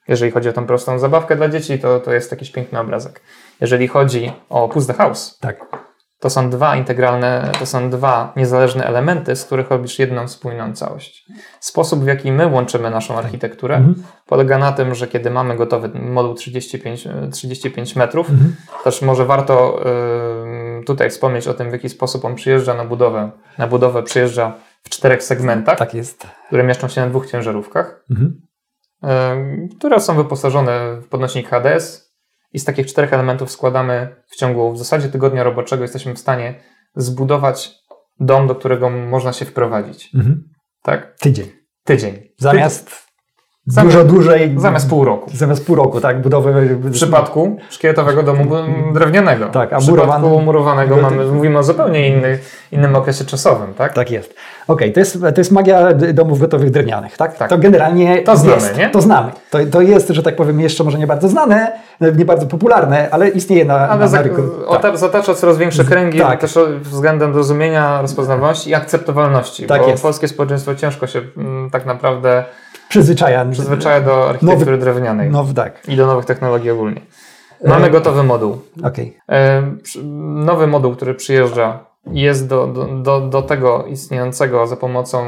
Jeżeli chodzi o tą prostą zabawkę dla dzieci, to, to jest jakiś piękny obrazek. Jeżeli chodzi o Puzzle House, tak. To są dwa integralne, to są dwa niezależne elementy, z których robisz jedną spójną całość. Sposób, w jaki my łączymy naszą architekturę, mhm. polega na tym, że kiedy mamy gotowy moduł 35, 35 metrów, mhm. też może warto y, tutaj wspomnieć o tym, w jaki sposób on przyjeżdża na budowę. Na budowę przyjeżdża w czterech segmentach, tak jest. które mieszczą się na dwóch ciężarówkach, mhm. y, które są wyposażone w podnośnik HDS i z takich czterech elementów składamy w ciągu w zasadzie tygodnia roboczego jesteśmy w stanie zbudować dom, do którego można się wprowadzić. Mhm. Tak? Tydzień. Tydzień. Zamiast Zamiast, dużo dłużej. Zamiast pół roku. Zamiast pół roku, tak, budowy. W przypadku szkieletowego domu drewnianego. Tak, a w przypadku murowanego mamy, mówimy o zupełnie inny, innym okresie czasowym, tak? Tak jest. Okej, okay, to, jest, to jest magia domów gotowych drewnianych, tak? tak. To generalnie to znamy, jest, nie? To znamy. To, to jest, że tak powiem, jeszcze może nie bardzo znane, nie bardzo popularne, ale istnieje na, ale na, rynku. Tak. Zatacza coraz większe kręgi tak. też względem rozumienia, rozpoznawalności i akceptowalności, tak bo jest. polskie społeczeństwo ciężko się m, tak naprawdę przyzwyczaja. Przyzwyczaja do architektury nowy, drewnianej. Tak. I do nowych technologii ogólnie. Mamy e... gotowy moduł. Okay. E... Nowy moduł, który przyjeżdża jest do, do, do, do tego istniejącego za pomocą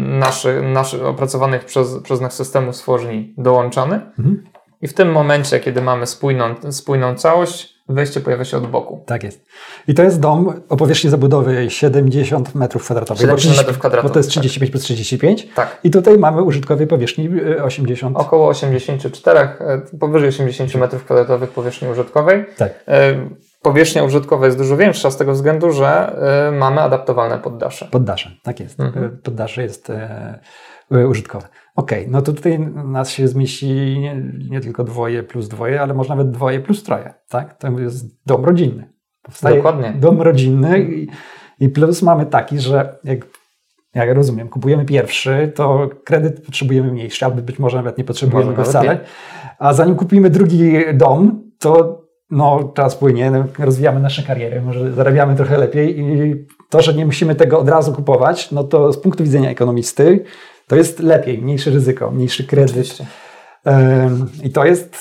naszych, naszych opracowanych przez, przez nas systemów stworzeni dołączany. Mhm. I w tym momencie, kiedy mamy spójną, spójną całość, wejście pojawia się od boku. Tak jest. I to jest dom o powierzchni zabudowy 70 metrów kwadratowych. 70 metrów kwadratowych. Bo to jest 35 tak. plus 35. Tak. I tutaj mamy użytkowej powierzchni 80. E, Około 84, e, powyżej 80 metrów kwadratowych powierzchni użytkowej. Tak. E, powierzchnia użytkowa jest dużo większa z tego względu, że mamy adaptowalne poddasze. Poddasze, tak jest. Mhm. Poddasze jest użytkowe. Okej, okay, no to tutaj nas się zmieści nie, nie, tylko dwoje plus dwoje, ale może nawet dwoje plus troje, tak? To jest dom rodzinny. Powstaje Dokładnie. Dom rodzinny i, i plus mamy taki, że jak jak rozumiem, kupujemy pierwszy, to kredyt potrzebujemy mniejszy, albo być może nawet nie potrzebujemy może go wcale. A zanim kupimy drugi dom, to no, czas płynie, no, rozwijamy nasze kariery, może zarabiamy trochę lepiej i to, że nie musimy tego od razu kupować, no to z punktu widzenia ekonomisty to jest lepiej, mniejsze ryzyko, mniejszy kredyt. Oczywiście. I to jest,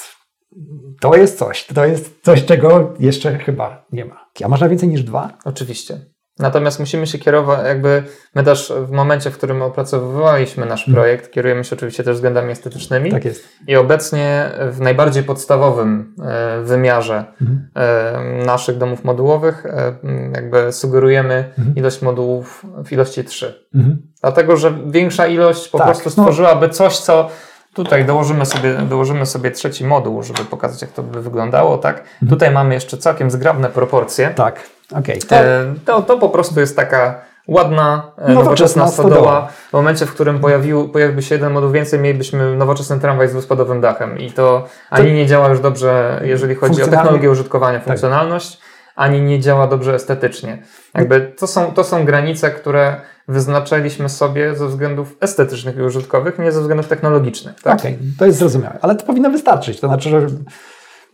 to jest coś, to jest coś, czego jeszcze chyba nie ma. A można więcej niż dwa? Oczywiście. Natomiast musimy się kierować, jakby my też w momencie, w którym opracowywaliśmy nasz mhm. projekt, kierujemy się oczywiście też względami estetycznymi. Tak jest. I obecnie w najbardziej podstawowym e, wymiarze mhm. E, naszych domów modułowych e, jakby sugerujemy mhm. ilość modułów w ilości 3. Mhm. Dlatego, że większa ilość po tak, prostu no. stworzyłaby coś, co Tutaj dołożymy sobie, dołożymy sobie trzeci moduł, żeby pokazać, jak to by wyglądało. Tak? Mhm. Tutaj mamy jeszcze całkiem zgrabne proporcje. Tak, okej. Okay. E, to, to po prostu jest taka ładna, e, nowoczesna stodoła. W momencie, w którym pojawił, pojawiłby się jeden moduł więcej, mielibyśmy nowoczesny tramwaj z dwuspadowym dachem. I to ani nie działa już dobrze, jeżeli chodzi o technologię użytkowania, tak. funkcjonalność, tak. Ani nie działa dobrze estetycznie. Jakby to są, to są granice, które wyznaczyliśmy sobie ze względów estetycznych i użytkowych, nie ze względów technologicznych. Tak? Okej, okay, to jest zrozumiałe, ale to powinno wystarczyć. To znaczy, że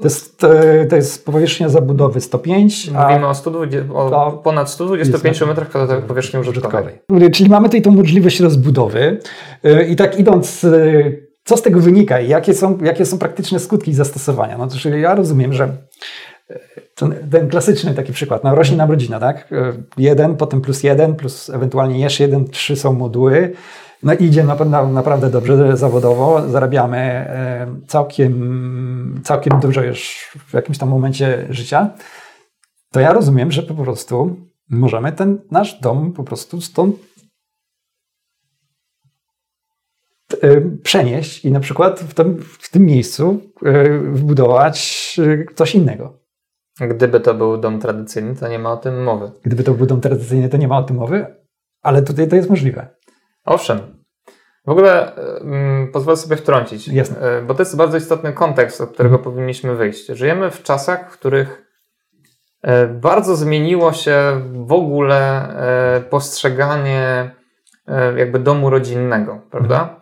to jest, to jest powierzchnia zabudowy 105. Mówimy o, 120, o ponad 125 metrach kwadratowych powierzchni użytkowej. Czyli mamy tutaj tą możliwość rozbudowy y, i tak idąc, y, co z tego wynika i jakie są, jakie są praktyczne skutki zastosowania? No to ja rozumiem, że ten, klasyczny taki przykład, no rośnie nam rodzina, tak? Jeden, potem plus jeden, plus ewentualnie jeszcze jeden, trzy są moduły. No idzie na, na, naprawdę dobrze zawodowo, zarabiamy e, całkiem, całkiem dużo już w jakimś tam momencie życia. To ja rozumiem, że po prostu możemy ten nasz dom po prostu stąd e, przenieść i na przykład w tym, w tym miejscu e, wbudować coś innego. Gdyby to był dom tradycyjny, to nie ma o tym mowy. Gdyby to był dom tradycyjny, to nie ma o tym mowy, ale tutaj to jest możliwe. Owszem. W ogóle mm, pozwolę sobie wtrącić, Jasne. E, bo to jest bardzo istotny kontekst, od którego mhm. powinniśmy wyjść. Żyjemy w czasach, w których e, bardzo zmieniło się w ogóle e, postrzeganie jakby domu rodzinnego, prawda?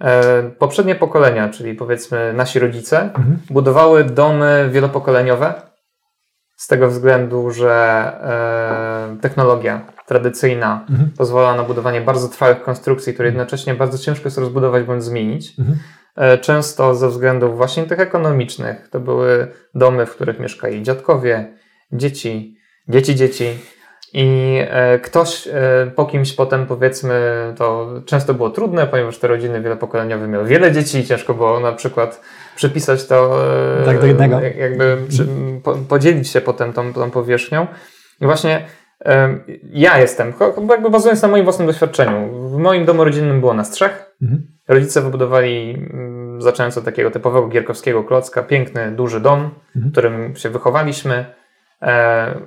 Mhm. Poprzednie pokolenia, czyli powiedzmy nasi rodzice, mhm. budowały domy wielopokoleniowe, z tego względu, że e, technologia tradycyjna mhm. pozwala na budowanie bardzo trwałych konstrukcji, które jednocześnie bardzo ciężko jest rozbudować bądź zmienić. Mhm. E, często ze względów właśnie tych ekonomicznych. To były domy, w których mieszkali dziadkowie, dzieci, dzieci, dzieci. I e, ktoś e, po kimś potem, powiedzmy, to często było trudne, ponieważ te rodziny wielopokoleniowe miały wiele dzieci i ciężko było na przykład przypisać to, e, tak do jednego. jakby podzielić się potem tą, tą powierzchnią. I właśnie ja jestem, jakby bazując na moim własnym doświadczeniu, w moim domu rodzinnym było nas trzech. Mhm. Rodzice wybudowali, mm, zaczynając od takiego typowego gierkowskiego klocka, piękny, duży dom, mhm. w którym się wychowaliśmy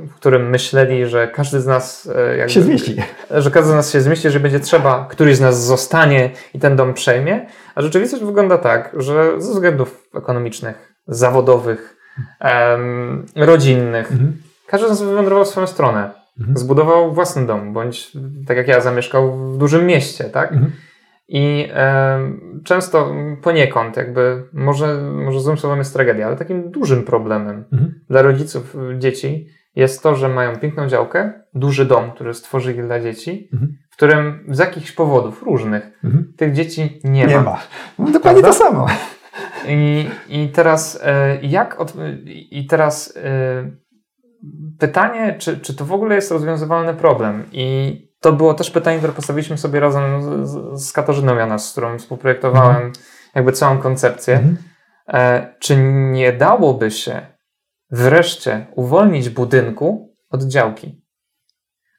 w którym myśleli, że każdy z nas e, jakby, się zmieści. Że każdy z nas się zmieści, że będzie trzeba, któryś z nas zostanie i ten dom przejmie. A rzeczywistość wygląda tak, że ze względów ekonomicznych, zawodowych, em, rodzinnych, mhm. każdy z nas wywędrował w swoją stronę. Mhm. Zbudował własny dom, bądź tak jak ja zamieszkał w dużym mieście, tak? Mhm. I e, często poniekąd, jakby, może, może złym słowem jest tragedia, ale takim dużym problemem mhm. dla rodziców dzieci jest to, że mają piękną działkę, duży dom, który stworzyli dla dzieci, mhm. w którym z jakichś powodów różnych mhm. tych dzieci nie, nie ma. ma. No, dokładnie Prawda? to samo. I, i teraz e, jak od, i teraz e, pytanie, czy, czy to w ogóle jest rozwiązywalny problem? I to było też pytanie, które postawiliśmy sobie razem z, z Katarzyną Janas, z którą współprojektowałem mhm. jakby całą koncepcję. Mhm. E, czy nie dałoby się wreszcie uwolnić budynku od działki?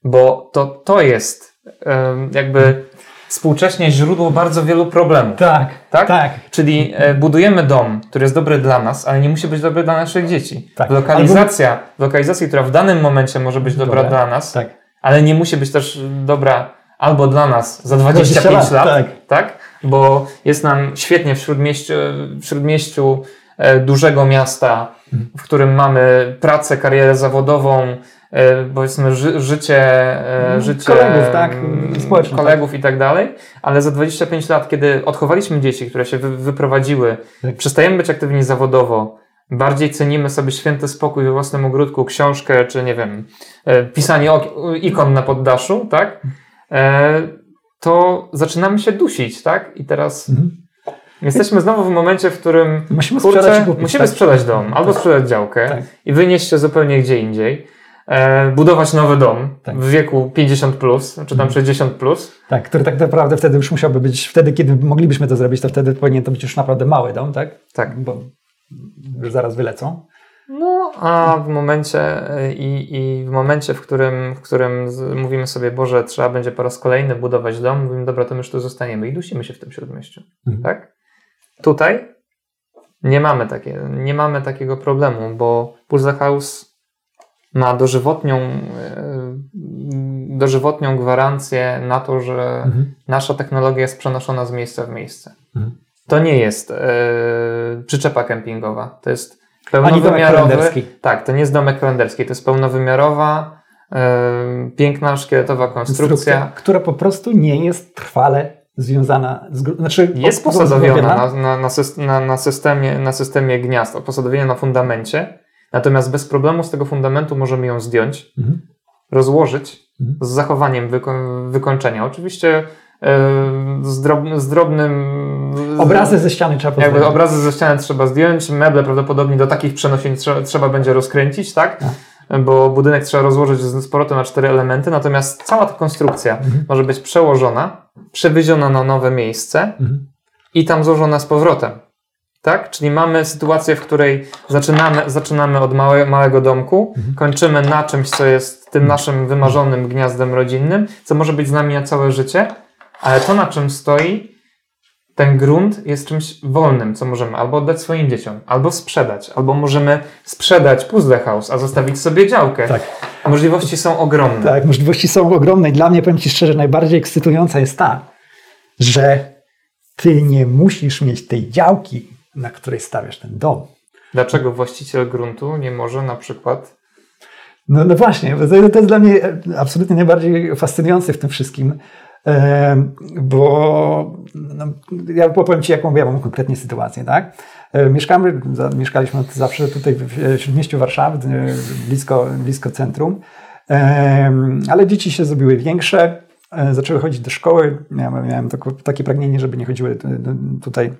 Bo to, to jest e, jakby współcześnie źródło bardzo wielu problemów. Tak, tak. tak. Czyli e, budujemy dom, który jest dobry dla nas, ale nie musi być dobry dla naszych dzieci. Tak. Lokalizacja, Albo... lokalizacja, która w danym momencie może być dobra, dobra dla nas, tak. Ale nie musi być też dobra albo dla nas za 25 lat, lat tak. tak? Bo jest nam świetnie w śródmieściu, w śródmieściu e, dużego miasta, w którym mamy pracę, karierę zawodową, E, powiedzmy ży, życie, e, mhm. życie kolegów, tak? Społeczne, kolegów tak. i tak dalej, ale za 25 lat, kiedy odchowaliśmy dzieci, które się wy, wyprowadziły, tak. przestajemy być aktywni zawodowo, bardziej cenimy sobie święty spokój we własnym ogródku, książkę, czy nie wiem, e, pisanie ikon na poddaszu, tak? To zaczynamy się dusić, tak? I teraz mhm. Jesteśmy znowu w momencie, w którym musimy, kurczę, sprzedać, kupić, musimy tak? sprzedać dom albo tak. sprzedać działkę tak. i wynieść się zupełnie gdzie indziej e, budować nowy dom tak. w wieku 50 plus, czy tam 60 mhm. plus. Tak, który tak naprawdę wtedy już musiałby być, wtedy kiedy moglibyśmy to zrobić, to wtedy powinien to być już naprawdę mały dom, tak? Tak. Bo zaraz wylecą. No, a w momencie i, i w momencie, w którym, w którym mówimy sobie, Boże, trzeba będzie po raz kolejny budować dom, mówimy, dobra, to my już tu zostaniemy i dusimy się w tym śródmieściu, mhm. tak? Tutaj nie mamy, takie, nie mamy takiego problemu, bo Pulse House ma dożywotnią, e, dożywotnią gwarancję na to, że mhm. nasza technologia jest przenoszona z miejsca w miejsce. Mhm. To nie jest e, przyczepa kempingowa. To jest pełnowymiarowy. Tak, to nie jest domek kalenderski, to jest pełnowymiarowa, e, piękna, szkieletowa konstrukcja. Która po prostu nie jest trwale związana z. Znaczy, jest posadowiona na, na, na, na, systemie, na systemie gniazd, posadowiona na fundamencie Natomiast bez problemu z tego fundamentu możemy ją zdjąć, mhm. rozłożyć mhm. z zachowaniem wyko- wykończenia. Oczywiście z, drob- z, drobnym. Obrazy ze ściany trzeba jakby Obrazy ze ściany trzeba zdjąć, meble prawdopodobnie do takich przenosin trzeba, trzeba będzie rozkręcić, tak? A. Bo budynek trzeba rozłożyć z powrotem na cztery elementy, natomiast cała ta konstrukcja mhm. może być przełożona, przewieziona na nowe miejsce mhm. i tam złożona z powrotem. Tak? Czyli mamy sytuację, w której zaczynamy, zaczynamy od małe, małego domku, mhm. kończymy na czymś, co jest tym naszym wymarzonym gniazdem rodzinnym, co może być z nami na całe życie, ale to, na czym stoi, ten grunt jest czymś wolnym, co możemy albo oddać swoim dzieciom, albo sprzedać, albo możemy sprzedać puzzle house, a zostawić sobie działkę. Tak. Możliwości są ogromne. Tak, możliwości są ogromne i dla mnie, powiem Ci szczerze, najbardziej ekscytująca jest ta, że Ty nie musisz mieć tej działki, na której stawiasz ten dom. Dlaczego właściciel gruntu nie może na przykład. No, no właśnie, to jest dla mnie absolutnie najbardziej fascynujące w tym wszystkim, bo no, ja powiem Ci, jaką ja mam konkretnie sytuację, tak? Mieszkamy, mieszkaliśmy zawsze tutaj w śródmieściu Warszawy, blisko, blisko centrum, ale dzieci się zrobiły większe, e, zaczęły chodzić do szkoły. Miałem, miałem takie pragnienie, żeby nie chodziły tutaj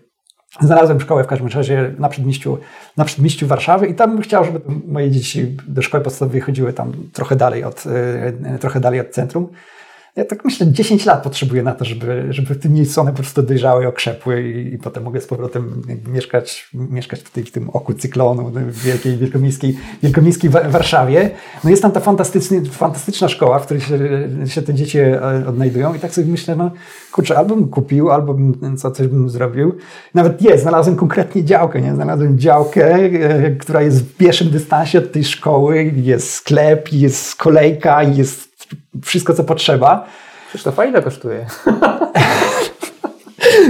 Znalazłem szkołę w każdym razie na przedmieściu, na przedmieściu Warszawy i tam chciał, żeby moje dzieci do szkoły podstawowej chodziły tam trochę dalej od, e, trochę dalej od centrum. Ja tak myślę, 10 lat potrzebuję na to, żeby, żeby w tym miejscu one po prostu dojrzały, okrzepły i, i potem mogę z powrotem mieszkać, mieszkać tutaj w tym oku cyklonu w wielkiej, wielkomiejskiej, wielkomiejskiej Warszawie. No jest tam ta fantastyczna szkoła, w której się, się te dzieci e, odnajdują i tak sobie myślę, no kurczę, albo bym kupił, albo bym co, coś bym zrobił. Nawet jest, znalazłem konkretnie działkę, nie? Znalazłem działkę, e, która jest w pierwszym dystansie od tej szkoły, jest sklep, jest kolejka, jest wszystko, co potrzeba. Przecież to ile kosztuje?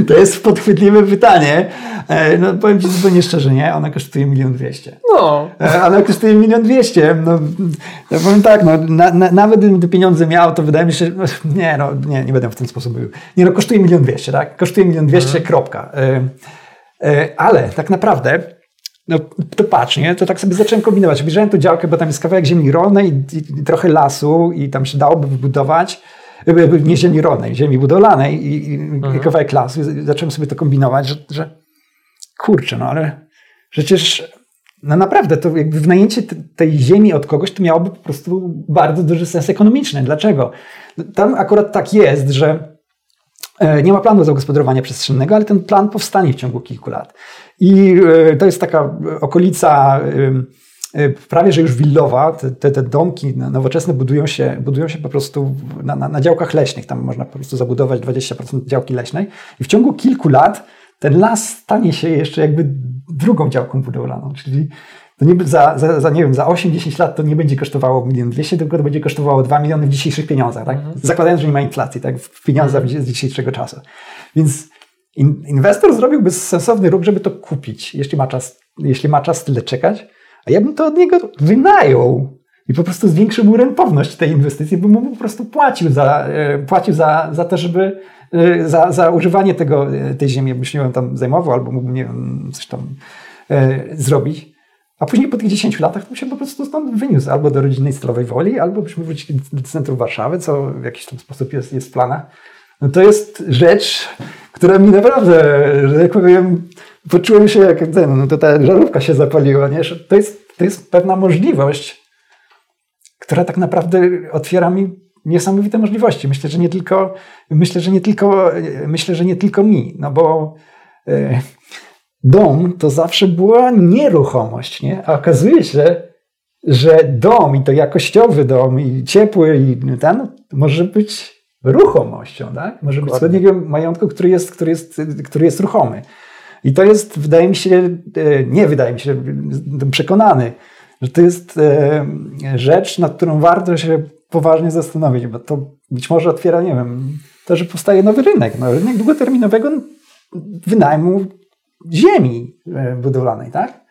To jest podchwytliwe pytanie. E, no, powiem Ci zupełnie szczerze, nie? Ona kosztuje milion dwieście. No. E, ona kosztuje milion dwieście. No, ja powiem tak, no, na, na, nawet gdybym te pieniądze miał, to wydaje mi się, no, nie, no, nie, nie będę w ten sposób mówił. Nie, no, kosztuje milion dwieście, tak? Kosztuje milion dwieście, mhm. kropka. E, ale tak naprawdę no to patrz, nie? To tak sobie zacząłem kombinować. Obejrzałem tu działkę, bo tam jest kawałek ziemi rolnej i, i, i trochę lasu i tam się dałoby wybudować nie ziemi rolnej, ziemi budowlanej i, i mhm. kawałek lasu. Zacząłem sobie to kombinować, że, że kurczę, no ale przecież no naprawdę, to jakby wynajęcie tej ziemi od kogoś to miałoby po prostu bardzo duży sens ekonomiczny. Dlaczego? Tam akurat tak jest, że e, nie ma planu zagospodarowania przestrzennego, ale ten plan powstanie w ciągu kilku lat. I e, to jest taka okolica e, prawie że już willowa. Te, te domki nowoczesne budują się, budują się po prostu na, na, na działkach leśnych. Tam można po prostu zabudować 20% działki leśnej. I w ciągu kilku lat ten las stanie się jeszcze jakby drugą działką budowlaną. Czyli to nie, za, za, za, nie wiem, za 8-10 lat to nie będzie kosztowało 1 200 tylko to będzie kosztowało 2 miliony w dzisiejszych pieniądzach. Tak? Mhm. Zakładając, że nie ma inflacji tak? w pieniądzach z dzisiejszego czasu. Więc inwestor zrobiłby sensowny ruch, żeby to kupić, jeśli ma czas, jeśli ma czas tyle czekać, a ja bym to od niego wynajął i po prostu zwiększył mu rentowność tej inwestycji, bym mu po prostu płacił za, e, płacił za, za to, żeby e, za, za używanie tego, e, tej ziemi, byś nie tam zajmował, albo mógłbym, nie wiem, coś tam e, zrobić. A później po tych 10 latach to się po prostu stąd wyniósł albo do rodzinnej Stalowej Woli, albo byśmy wrócili do centrum Warszawy, co w jakiś tam sposób jest, jest w planach. No to jest rzecz, która mi naprawdę, że jak powiem, poczułem się jak ten, no to ta żarówka się zapaliła, nie? to jest, to jest pewna możliwość, która tak naprawdę otwiera mi niesamowite możliwości. Myślę, że nie tylko, myślę, że nie tylko, myślę, że nie tylko mi, no bo e, dom to zawsze była nieruchomość, nie? A okazuje się, że dom i to jakościowy dom i ciepły i ten może być ruchomością, tak? Może być składnikiem majątku, który jest, który, jest, który jest ruchomy. I to jest, wydaje mi się, e, nie wydaje mi się, jestem przekonany, że to jest e, rzecz, nad którą warto się poważnie zastanowić, bo to być może otwiera, nie wiem, to, że powstaje nowy rynek, no, rynek długoterminowego wynajmu ziemi e, budowlanej, tak?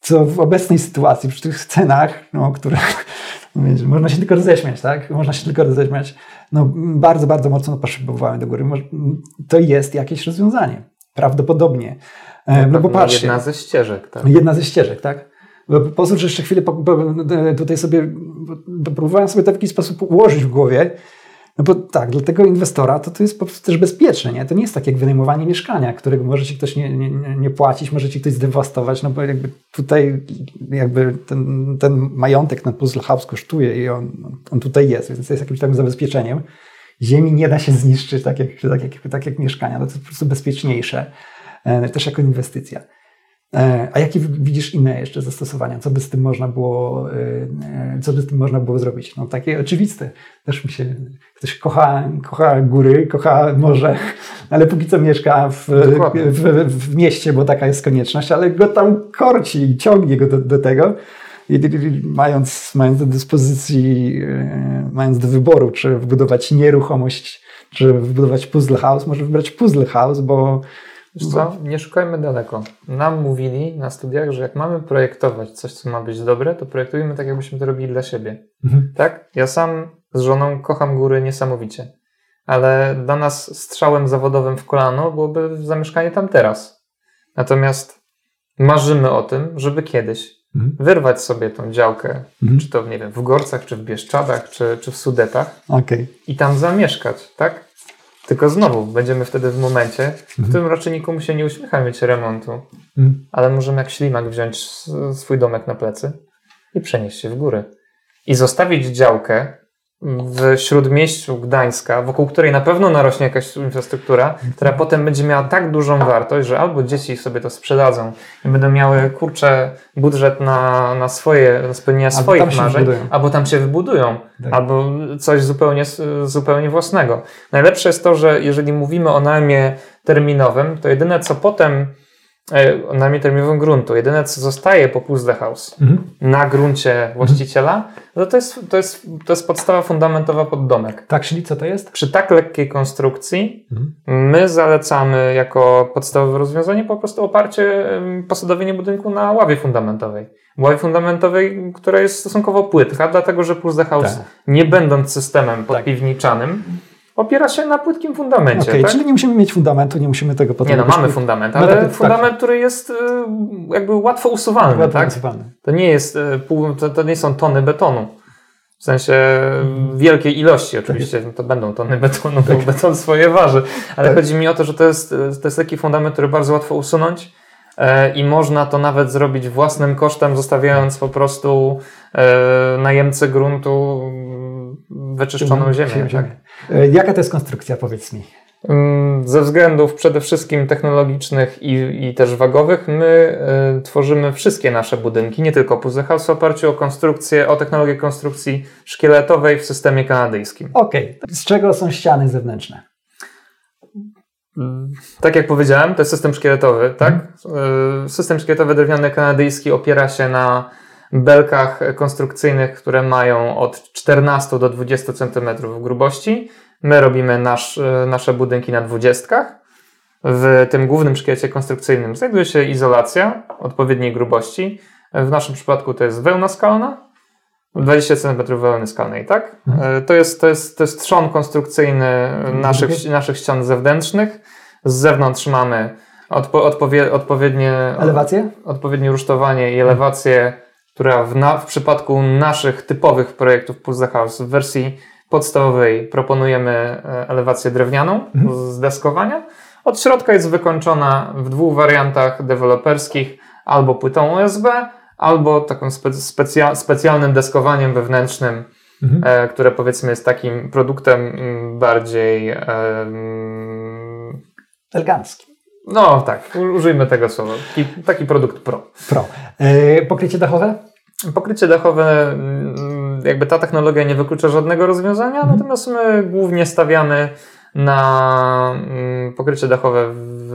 Co w obecnej sytuacji, przy tych cenach, no, które można się tylko roześmiać, tak? Można się tylko roześmiać. No, bardzo, bardzo mocno poszybowałem do góry. To jest jakieś rozwiązanie. Prawdopodobnie. E, no, no bo patrzcie. Jedna ze ścieżek, tak? Jedna ze ścieżek, tak? Pozwól, że jeszcze chwilę tutaj sobie próbowałem sobie to w jakiś sposób ułożyć w głowie. No bo tak, dla tego inwestora to, to jest po prostu też bezpieczne, nie? To nie jest tak jak wynajmowanie mieszkania, którego może ci ktoś nie, nie, nie płacić, może ci ktoś zdewastować, no bo jakby tutaj jakby ten, ten majątek na Puzzle House kosztuje i on, on tutaj jest, więc jest jakimś takim zabezpieczeniem. Ziemi nie da się zniszczyć tak jak, tak jak, tak jak mieszkania, no to jest po prostu bezpieczniejsze, e, też jako inwestycja. E, a jakie widzisz inne jeszcze zastosowania? Co by z tym można było, e, co by z tym można było zrobić? No takie oczywiste. Też mi się, ktoś kocha, kocha góry, kocha morze, ale póki co mieszka w, w, w, mieście, bo taka jest konieczność, ale go tam korci i ciągnie go do, do tego. I, mając, mając do dyspozycji, e, mając do wyboru, czy wbudować nieruchomość, czy wbudować puzzle house, może wybrać puzzle house, bo Wiesz co, nie szukajmy daleko. Nam mówili na studiach, że jak mamy projektować coś, co ma być dobre, to projektujemy tak, jakbyśmy to robili dla siebie. Mhm. Tak? Ja sam z żoną kocham góry niesamowicie. Ale dla nas strzałem zawodowym w kolano byłoby zamieszkanie tam teraz. Natomiast marzymy o tym, żeby kiedyś mhm. wyrwać sobie tą działkę, mhm. czy to, nie wiem, w Gorcach, czy w Bieszczadach, czy, czy w Sudetach okay. i tam zamieszkać, tak? Tylko znowu będziemy wtedy w momencie, w mhm. którym raczej nikomu się nie uśmiecha mieć remontu, mhm. ale możemy jak ślimak wziąć swój domek na plecy i przenieść się w góry. I zostawić działkę w śródmieściu Gdańska, wokół której na pewno narośnie jakaś infrastruktura, która potem będzie miała tak dużą wartość, że albo dzieci sobie to sprzedadzą i będą miały kurczę budżet na, na swoje, na spełnienie albo swoich marzeń, albo tam się wybudują, tak. albo coś zupełnie, zupełnie własnego. Najlepsze jest to, że jeżeli mówimy o najmie terminowym, to jedyne co potem E, najmniej terminowym gruntu. Jedyne, co zostaje po puzzle house mhm. na gruncie właściciela, no to jest, to, jest, to jest podstawa fundamentowa pod domek. Tak, czyli co to jest? Przy tak lekkiej konstrukcji mhm. my zalecamy jako podstawowe rozwiązanie po prostu oparcie, posadowienie budynku na ławie fundamentowej. Ławie fundamentowej, która jest stosunkowo płytka, dlatego że puzzle house, tak. nie będąc systemem tak. podpiwniczanym, tak opiera się na płytkim fundamencie. Okay, tak? Czyli nie musimy mieć fundamentu, nie musimy tego potem... Nie no, mamy fundament, no ale no tak, fundament, tak. który jest y, jakby łatwo usuwalny. Łatwo tak? usuwalny. To nie jest, y, to, to nie są tony betonu. W sensie mm. wielkiej ilości oczywiście, tak. to będą tony betonu, bo tak. beton swoje waży, ale tak. chodzi mi o to, że to jest, to jest taki fundament, który bardzo łatwo usunąć e, i można to nawet zrobić własnym kosztem, zostawiając po prostu e, najemcy gruntu wyczyszczoną ziemię. Tak? E, jaka to jest konstrukcja, powiedz mi? Mm, ze względów przede wszystkim technologicznych i, i też wagowych, my y, tworzymy wszystkie nasze budynki, nie tylko Puzzle House, w oparciu o konstrukcję, o technologię konstrukcji szkieletowej w systemie kanadyjskim. Okej. Okay. Z czego są ściany zewnętrzne? Tak jak powiedziałem, to jest system szkieletowy, tak? Mm. System szkieletowy drewniany kanadyjski opiera się na belkach konstrukcyjnych, które mają od 14 do 20 cm grubości. My robimy nasz, e, nasze budynki na dwudziestkach. W tym głównym szkielecie konstrukcyjnym znajduje się izolacja odpowiedniej grubości. W naszym przypadku to jest wełna skalna, 20 cm wełny skalnej, tak? Mhm. E, to, jest, to, jest, to jest trzon konstrukcyjny naszych, naszych ścian zewnętrznych. Z zewnątrz mamy odpo, odpowie, odpowiednie, elewację? odpowiednie rusztowanie i elewację która w, na, w przypadku naszych typowych projektów Pulse House w wersji podstawowej proponujemy e, elewację drewnianą mhm. z deskowania. Od środka jest wykończona w dwóch wariantach deweloperskich, albo płytą USB, albo takim specja, specjalnym deskowaniem wewnętrznym, mhm. e, które powiedzmy jest takim produktem bardziej e, eleganckim. No tak, użyjmy tego słowa. Taki, taki produkt pro. Pro. E, pokrycie dachowe? Pokrycie dachowe, mm, jakby ta technologia nie wyklucza żadnego rozwiązania, mhm. natomiast my głównie stawiamy na mm, pokrycie dachowe w,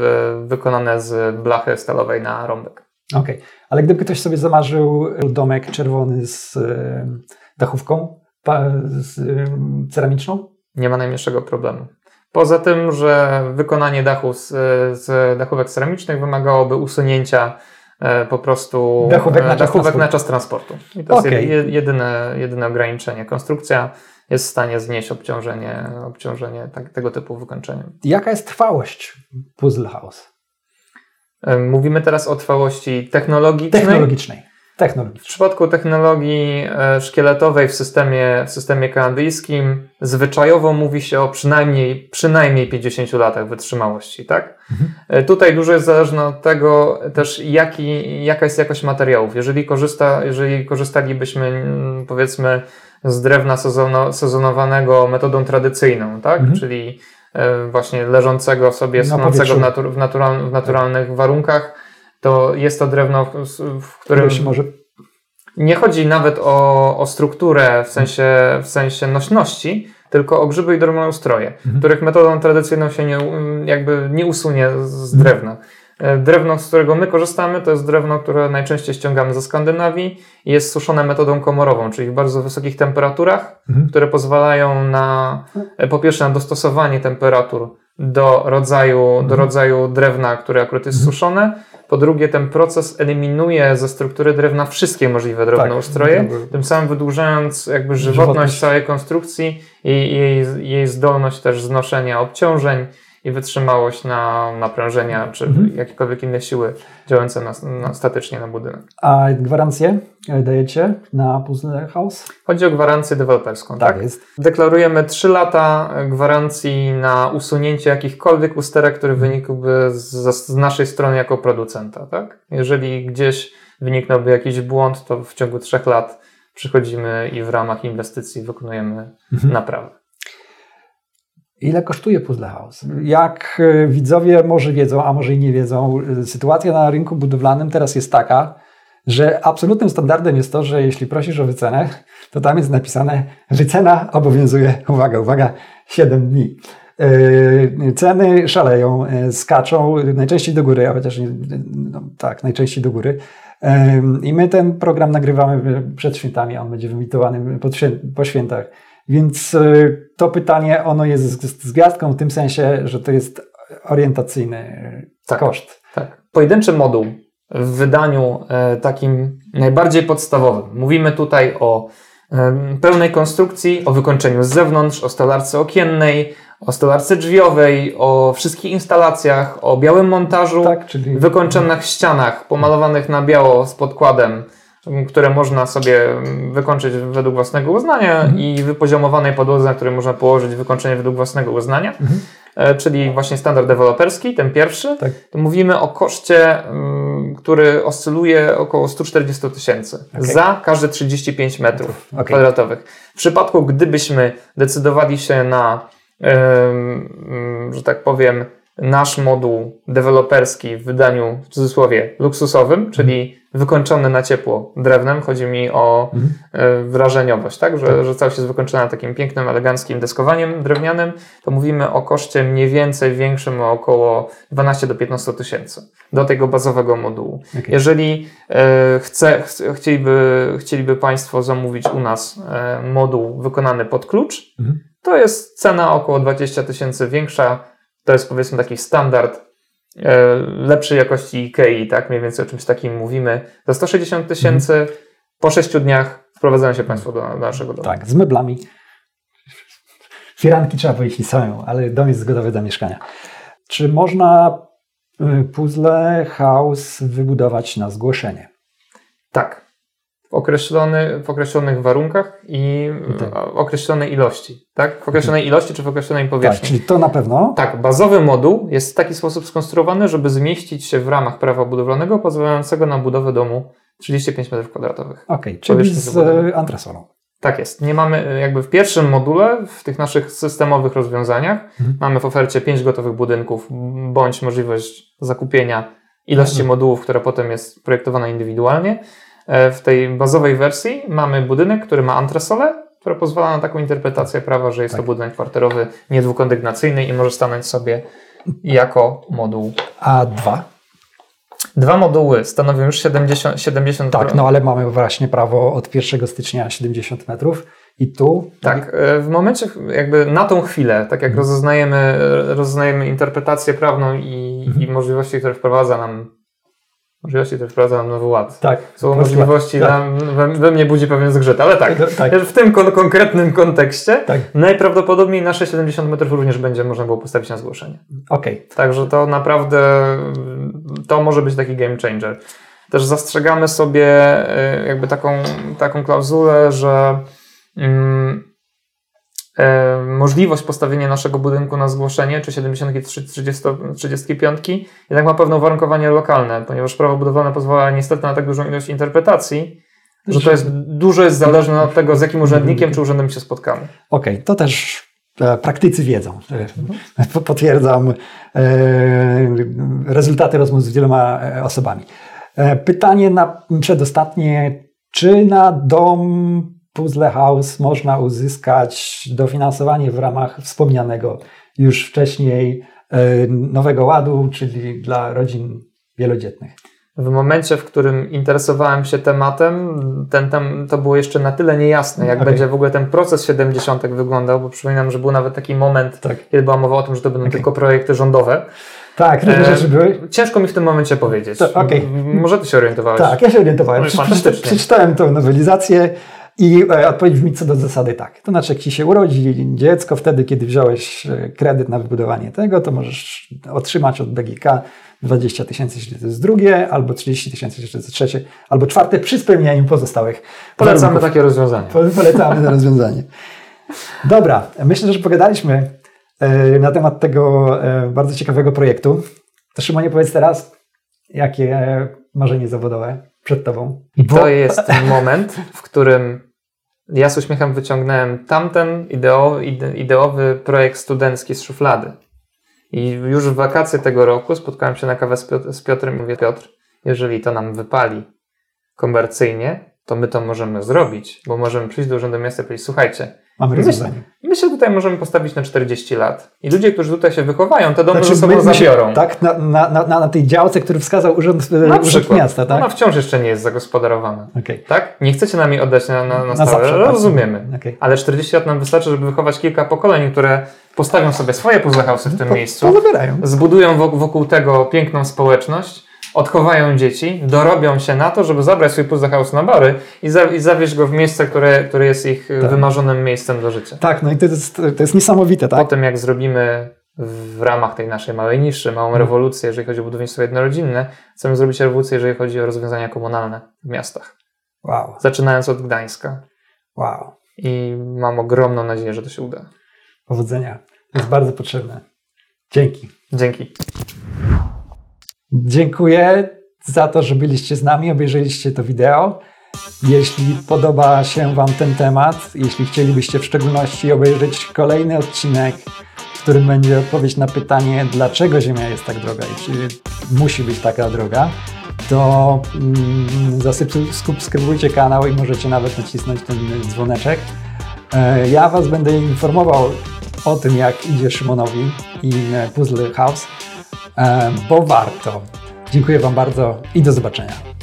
wykonane z blachy stalowej na rąbek. Okej, okay. ale gdyby ktoś sobie zamarzył domek czerwony z e, dachówką z e, ceramiczną? Nie ma najmniejszego problemu. Poza tym, że wykonanie dachu z, z dachówek ceramicznych wymagałoby usunięcia e, po prostu dachówek na, czas, dachówek na czas transportu. I to okay. jest jedyne, jedyne ograniczenie. Konstrukcja jest w stanie znieść obciążenie, obciążenie tak, tego typu wykończeniem. Jaka jest trwałość Puzzle House? E, mówimy teraz o trwałości technologicznej. Technologicznej technologii. W przypadku technologii e, szkieletowej w systemie, w systemie kanadyjskim zwyczajowo mówi się o przynajmniej, przynajmniej 50 latach wytrzymałości, tak? Mhm. E, tutaj dużo jest zależne od tego też, jaki, jaka jest jakość materiałów. Jeżeli, korzysta, jeżeli korzystalibyśmy, powiedzmy, z drewna sezono, sezonowanego metodą tradycyjną, tak? Mhm. Czyli e, właśnie leżącego sobie, schłonącego w, natur, w, natural, w naturalnych warunkach, to jest to drewno, w którym może... nie chodzi nawet o, o strukturę w sensie, w sensie nośności, tylko o grzyby i drobnoustroje, mhm. których metodą tradycyjną się nie, jakby nie usunie z mhm. drewna. Mhm. Drewno, z którego my korzystamy, to jest drewno, które najczęściej ściągamy ze Skandynawii i jest suszone metodą komorową, czyli w bardzo wysokich temperaturach, mhm. które pozwalają na po pierwsze na dostosowanie temperatur do rodzaju, do mhm. rodzaju drewna, które akurat jest mhm. suszone, po drugie, ten proces eliminuje ze struktury drewna wszystkie możliwe drobnoustroje, tak, tym samym wydłużając jakby żywotność, żywotność. całej konstrukcji i jej, jej zdolność też znoszenia obciążeń i wytrzymałość na naprężenia czy mhm. jakiekolwiek inne siły działające na, na, statycznie na budynek. A gwarancję dajecie na Puzzle House? Chodzi o gwarancję deweloperską, tak? tak? jest. Deklarujemy 3 lata gwarancji na usunięcie jakichkolwiek usterek, które mhm. wynikłyby z, z naszej strony jako producenta, tak? Jeżeli gdzieś wyniknąłby jakiś błąd, to w ciągu 3 lat przychodzimy i w ramach inwestycji wykonujemy mhm. naprawę. Ile kosztuje Puzzle House? Jak e, widzowie może wiedzą, a może i nie wiedzą, e, sytuacja na rynku budowlanym teraz jest taka, że absolutnym standardem jest to, że jeśli prosisz o wycenę, to tam jest napisane wycena obowiązuje, uwaga, uwaga, 7 dni. E, ceny szaleją, skaczą najczęściej do góry, a chociaż nie, no, tak, najczęściej do góry. I my ten program nagrywamy przed świętami, on będzie wyemitowany po świętach. Więc y, to pytanie, ono jest z gwiazdką w tym sensie, że to jest orientacyjny tak, koszt. Tak. Pojedynczy moduł w wydaniu e, takim najbardziej podstawowym. Mówimy tutaj o pełnej konstrukcji, o wykończeniu z zewnątrz, o stolarce okiennej, o stolarce drzwiowej, o wszystkich instalacjach, o białym montażu, tak, czyli... wykończonych ścianach, pomalowanych na biało z podkładem, które można sobie wykończyć według własnego uznania mhm. i wypoziomowanej podłodze, na której można położyć wykończenie według własnego uznania, mhm. E, czyli właśnie standard deweloperski, ten pierwszy, tak. to mówimy o koszcie, mm, który oscyluje około 140 tysięcy okay. za każde 35 metrów okay. kwadratowych. W przypadku, gdybyśmy decydowali się na, że tak powiem, nasz moduł deweloperski w wydaniu w cudzysłowie luksusowym, czyli wykończony na ciepło drewnem. Chodzi mi o mhm. E, wrażeniowość, tak? Że, że całość jest wykończona takim pięknym, eleganckim deskowaniem drewnianym. To mówimy o koszcie mniej więcej większym o około 12 do 15 tysięcy do tego bazowego modułu. Okay. Jeżeli e, chce, chcieliby, chcieliby Państwo zamówić u nas e, moduł wykonany pod klucz, mhm. to jest cena około 20 tysięcy większa. To jest powiedzmy taki standard E, lepszej jakości IKEA, tak? Mniej więcej o czymś takim mówimy. Za 160 tysięcy mhm. po 6 dniach wprowadzają się Państwo do, do naszego domu. Tak, z meblami. Firanki trzeba powiedzieć są, ale dom jest zgodowy do mieszkania. Czy można y, puzzle house wybudować na zgłoszenie? Tak w, określony, w określonych warunkach i tak. określonej ilości. Tak? W określonej mhm. ilości czy w określonej powierzchni. Tak, czyli to na pewno. Tak, bazowy moduł jest w taki sposób skonstruowany, żeby zmieścić się w ramach prawa budowlanego pozwalającego na budowę domu 35 m2. Okej, okay, czyli z e, antresolą. Tak jest. Nie mamy, e, jakby w pierwszym module, w tych naszych systemowych rozwiązaniach, mhm. mamy w ofercie 5 gotowych budynków, bądź możliwość zakupienia ilości mhm. modułów, która potem jest projektowana indywidualnie. E, w tej bazowej wersji mamy budynek, który ma antresolę, która pozwala na taką interpretację prawa, że jest tak. to budynek kwarterowy niedwukondygnacyjny i może stanąć sobie jako moduł. A dwa? Dwa moduły stanowią już 70, 70 Tak, no ale mamy właśnie prawo od 1 stycznia 70 metrów. I tu? Tak, e, w momencie jakby na tą chwilę, tak jak mhm. rozeznajemy, rozeznajemy interpretację prawną i, mhm. i możliwości, które wprowadza nam Możliwości które wprowadza nam nowy ład. Tak. Są możliwości, tak. Nam, we, we, mnie budzi pewien zgrzyt, ale tak, tak. tak. w tym kon konkretnym kontekście tak. najprawdopodobniej nasze 70 metrów również będzie można było postawić na zgłoszenie. Okej. Okay. Także to naprawdę, to może być taki game changer. Też zastrzegamy sobie y, jakby taką, taką klauzulę, że mm, E, możliwość postawienia naszego budynku na zgłoszenie, czy 73, 30, 35, jednak ma pewne uwarunkowanie lokalne, ponieważ prawo budowlane pozwala niestety na tak dużą ilość interpretacji, że to jest dużo jest zależne od tego, z jakim urzędnikiem czy urzędem się spotkamy. Okej, okay, to też e, praktycy wiedzą. E, potwierdzam rezultaty rozmów z wieloma osobami. Pytanie na przedostatnie, czy na dom Puzzle House można uzyskać dofinansowanie w ramach wspomnianego już wcześniej e, Nowego Ładu, czyli dla rodzin wielodzietnych. W momencie, w którym interesowałem się tematem, ten, ten, to było jeszcze na tyle niejasne, jak okay. będzie w ogóle ten proces 70 wyglądał, bo przypominam, że był nawet taki moment, tak. kiedy była mowa o tym, że to będą okay. tylko projekty rządowe. Tak, różne rzeczy były. Ciężko mi w tym momencie powiedzieć. To, okay. Może ty się orientowałeś? Tak, ja się orientowałem. Przeczytałem tą nowelizację. I e, odpowiedź brzmi co do zasady tak. To znaczy, jak ci się urodzi dziecko, wtedy, kiedy wziąłeś e, kredyt na wybudowanie tego, to możesz otrzymać od BGK 20 tysięcy, jeśli to jest drugie, albo 30 tysięcy, jeśli to jest trzecie, albo czwarte, przy spełnianiu pozostałych. Polecamy warunków. takie rozwiązanie. Polecamy to rozwiązanie. Dobra, myślę, że pogadaliśmy e, na temat tego bardzo ciekawego projektu. To Szymonie, powiedz teraz, jakie marzenie zawodowe przed Tobą? I to jest moment, w którym ja z uśmiechem wyciągnąłem tamten ideo, ide, ideowy projekt studencki z szuflady. I już w wakacje tego roku spotkałem się na kawę z, Piotr, z Piotrem i mówię, Piotr, jeżeli to nam wypali komercyjnie, to my to możemy zrobić, bo możemy przyjść do Urzędu Miasta i powiedzieć, słuchajcie, Mamy my, rozwiązanie. my się tutaj możemy postawić na 40 lat. I ludzie, którzy tutaj się wychowają, te domy Znaczy, ze sobą my- zabiorą. Tak, na, na, na, na tej działce, który wskazał Urząd, Na urząd przykład. Miasta, tak? Ona wciąż jeszcze nie jest zagospodarowana. Okej. Tak? Nie chcecie nam jej oddać na, na, na, Na stałe. zawsze, tak. Rozumiemy. Okej. Ale 40 lat nam wystarczy, żeby wychować kilka pokoleń, które postawią sobie swoje puzzle w tym To, miejscu, zbudują wokół, wokół tego piękną społeczność, odchowają dzieci, dorobią się na to, żeby zabrać swój puzzle house na bary i, za, i zawieźć go w miejsce, które, które jest ich Tak. wymarzonym miejscem do życia. Tak, no i to jest, to jest niesamowite, tak? Potem jak zrobimy w ramach tej naszej małej niszy, małą Mhm. rewolucję, jeżeli chodzi o budownictwo jednorodzinne, chcemy zrobić rewolucję, jeżeli chodzi o rozwiązania komunalne w miastach. Wow, Zaczynając od Gdańska. wow. I mam ogromną nadzieję, że to się uda. Powodzenia. To jest bardzo potrzebne. Dzięki. Dzięki. Dziękuję za to, że byliście z nami, obejrzeliście to wideo. Jeśli podoba się Wam ten temat, jeśli chcielibyście w szczególności obejrzeć kolejny odcinek, w którym będzie odpowiedź na pytanie, dlaczego Ziemia jest tak droga i czy musi być taka droga, to mm, zasubskrybujcie kanał i możecie nawet nacisnąć ten dzwoneczek. E, Ja Was będę informował o tym, jak idzie Szymonowi i e, Puzzle House, bo warto. Dziękuję Wam bardzo i do zobaczenia.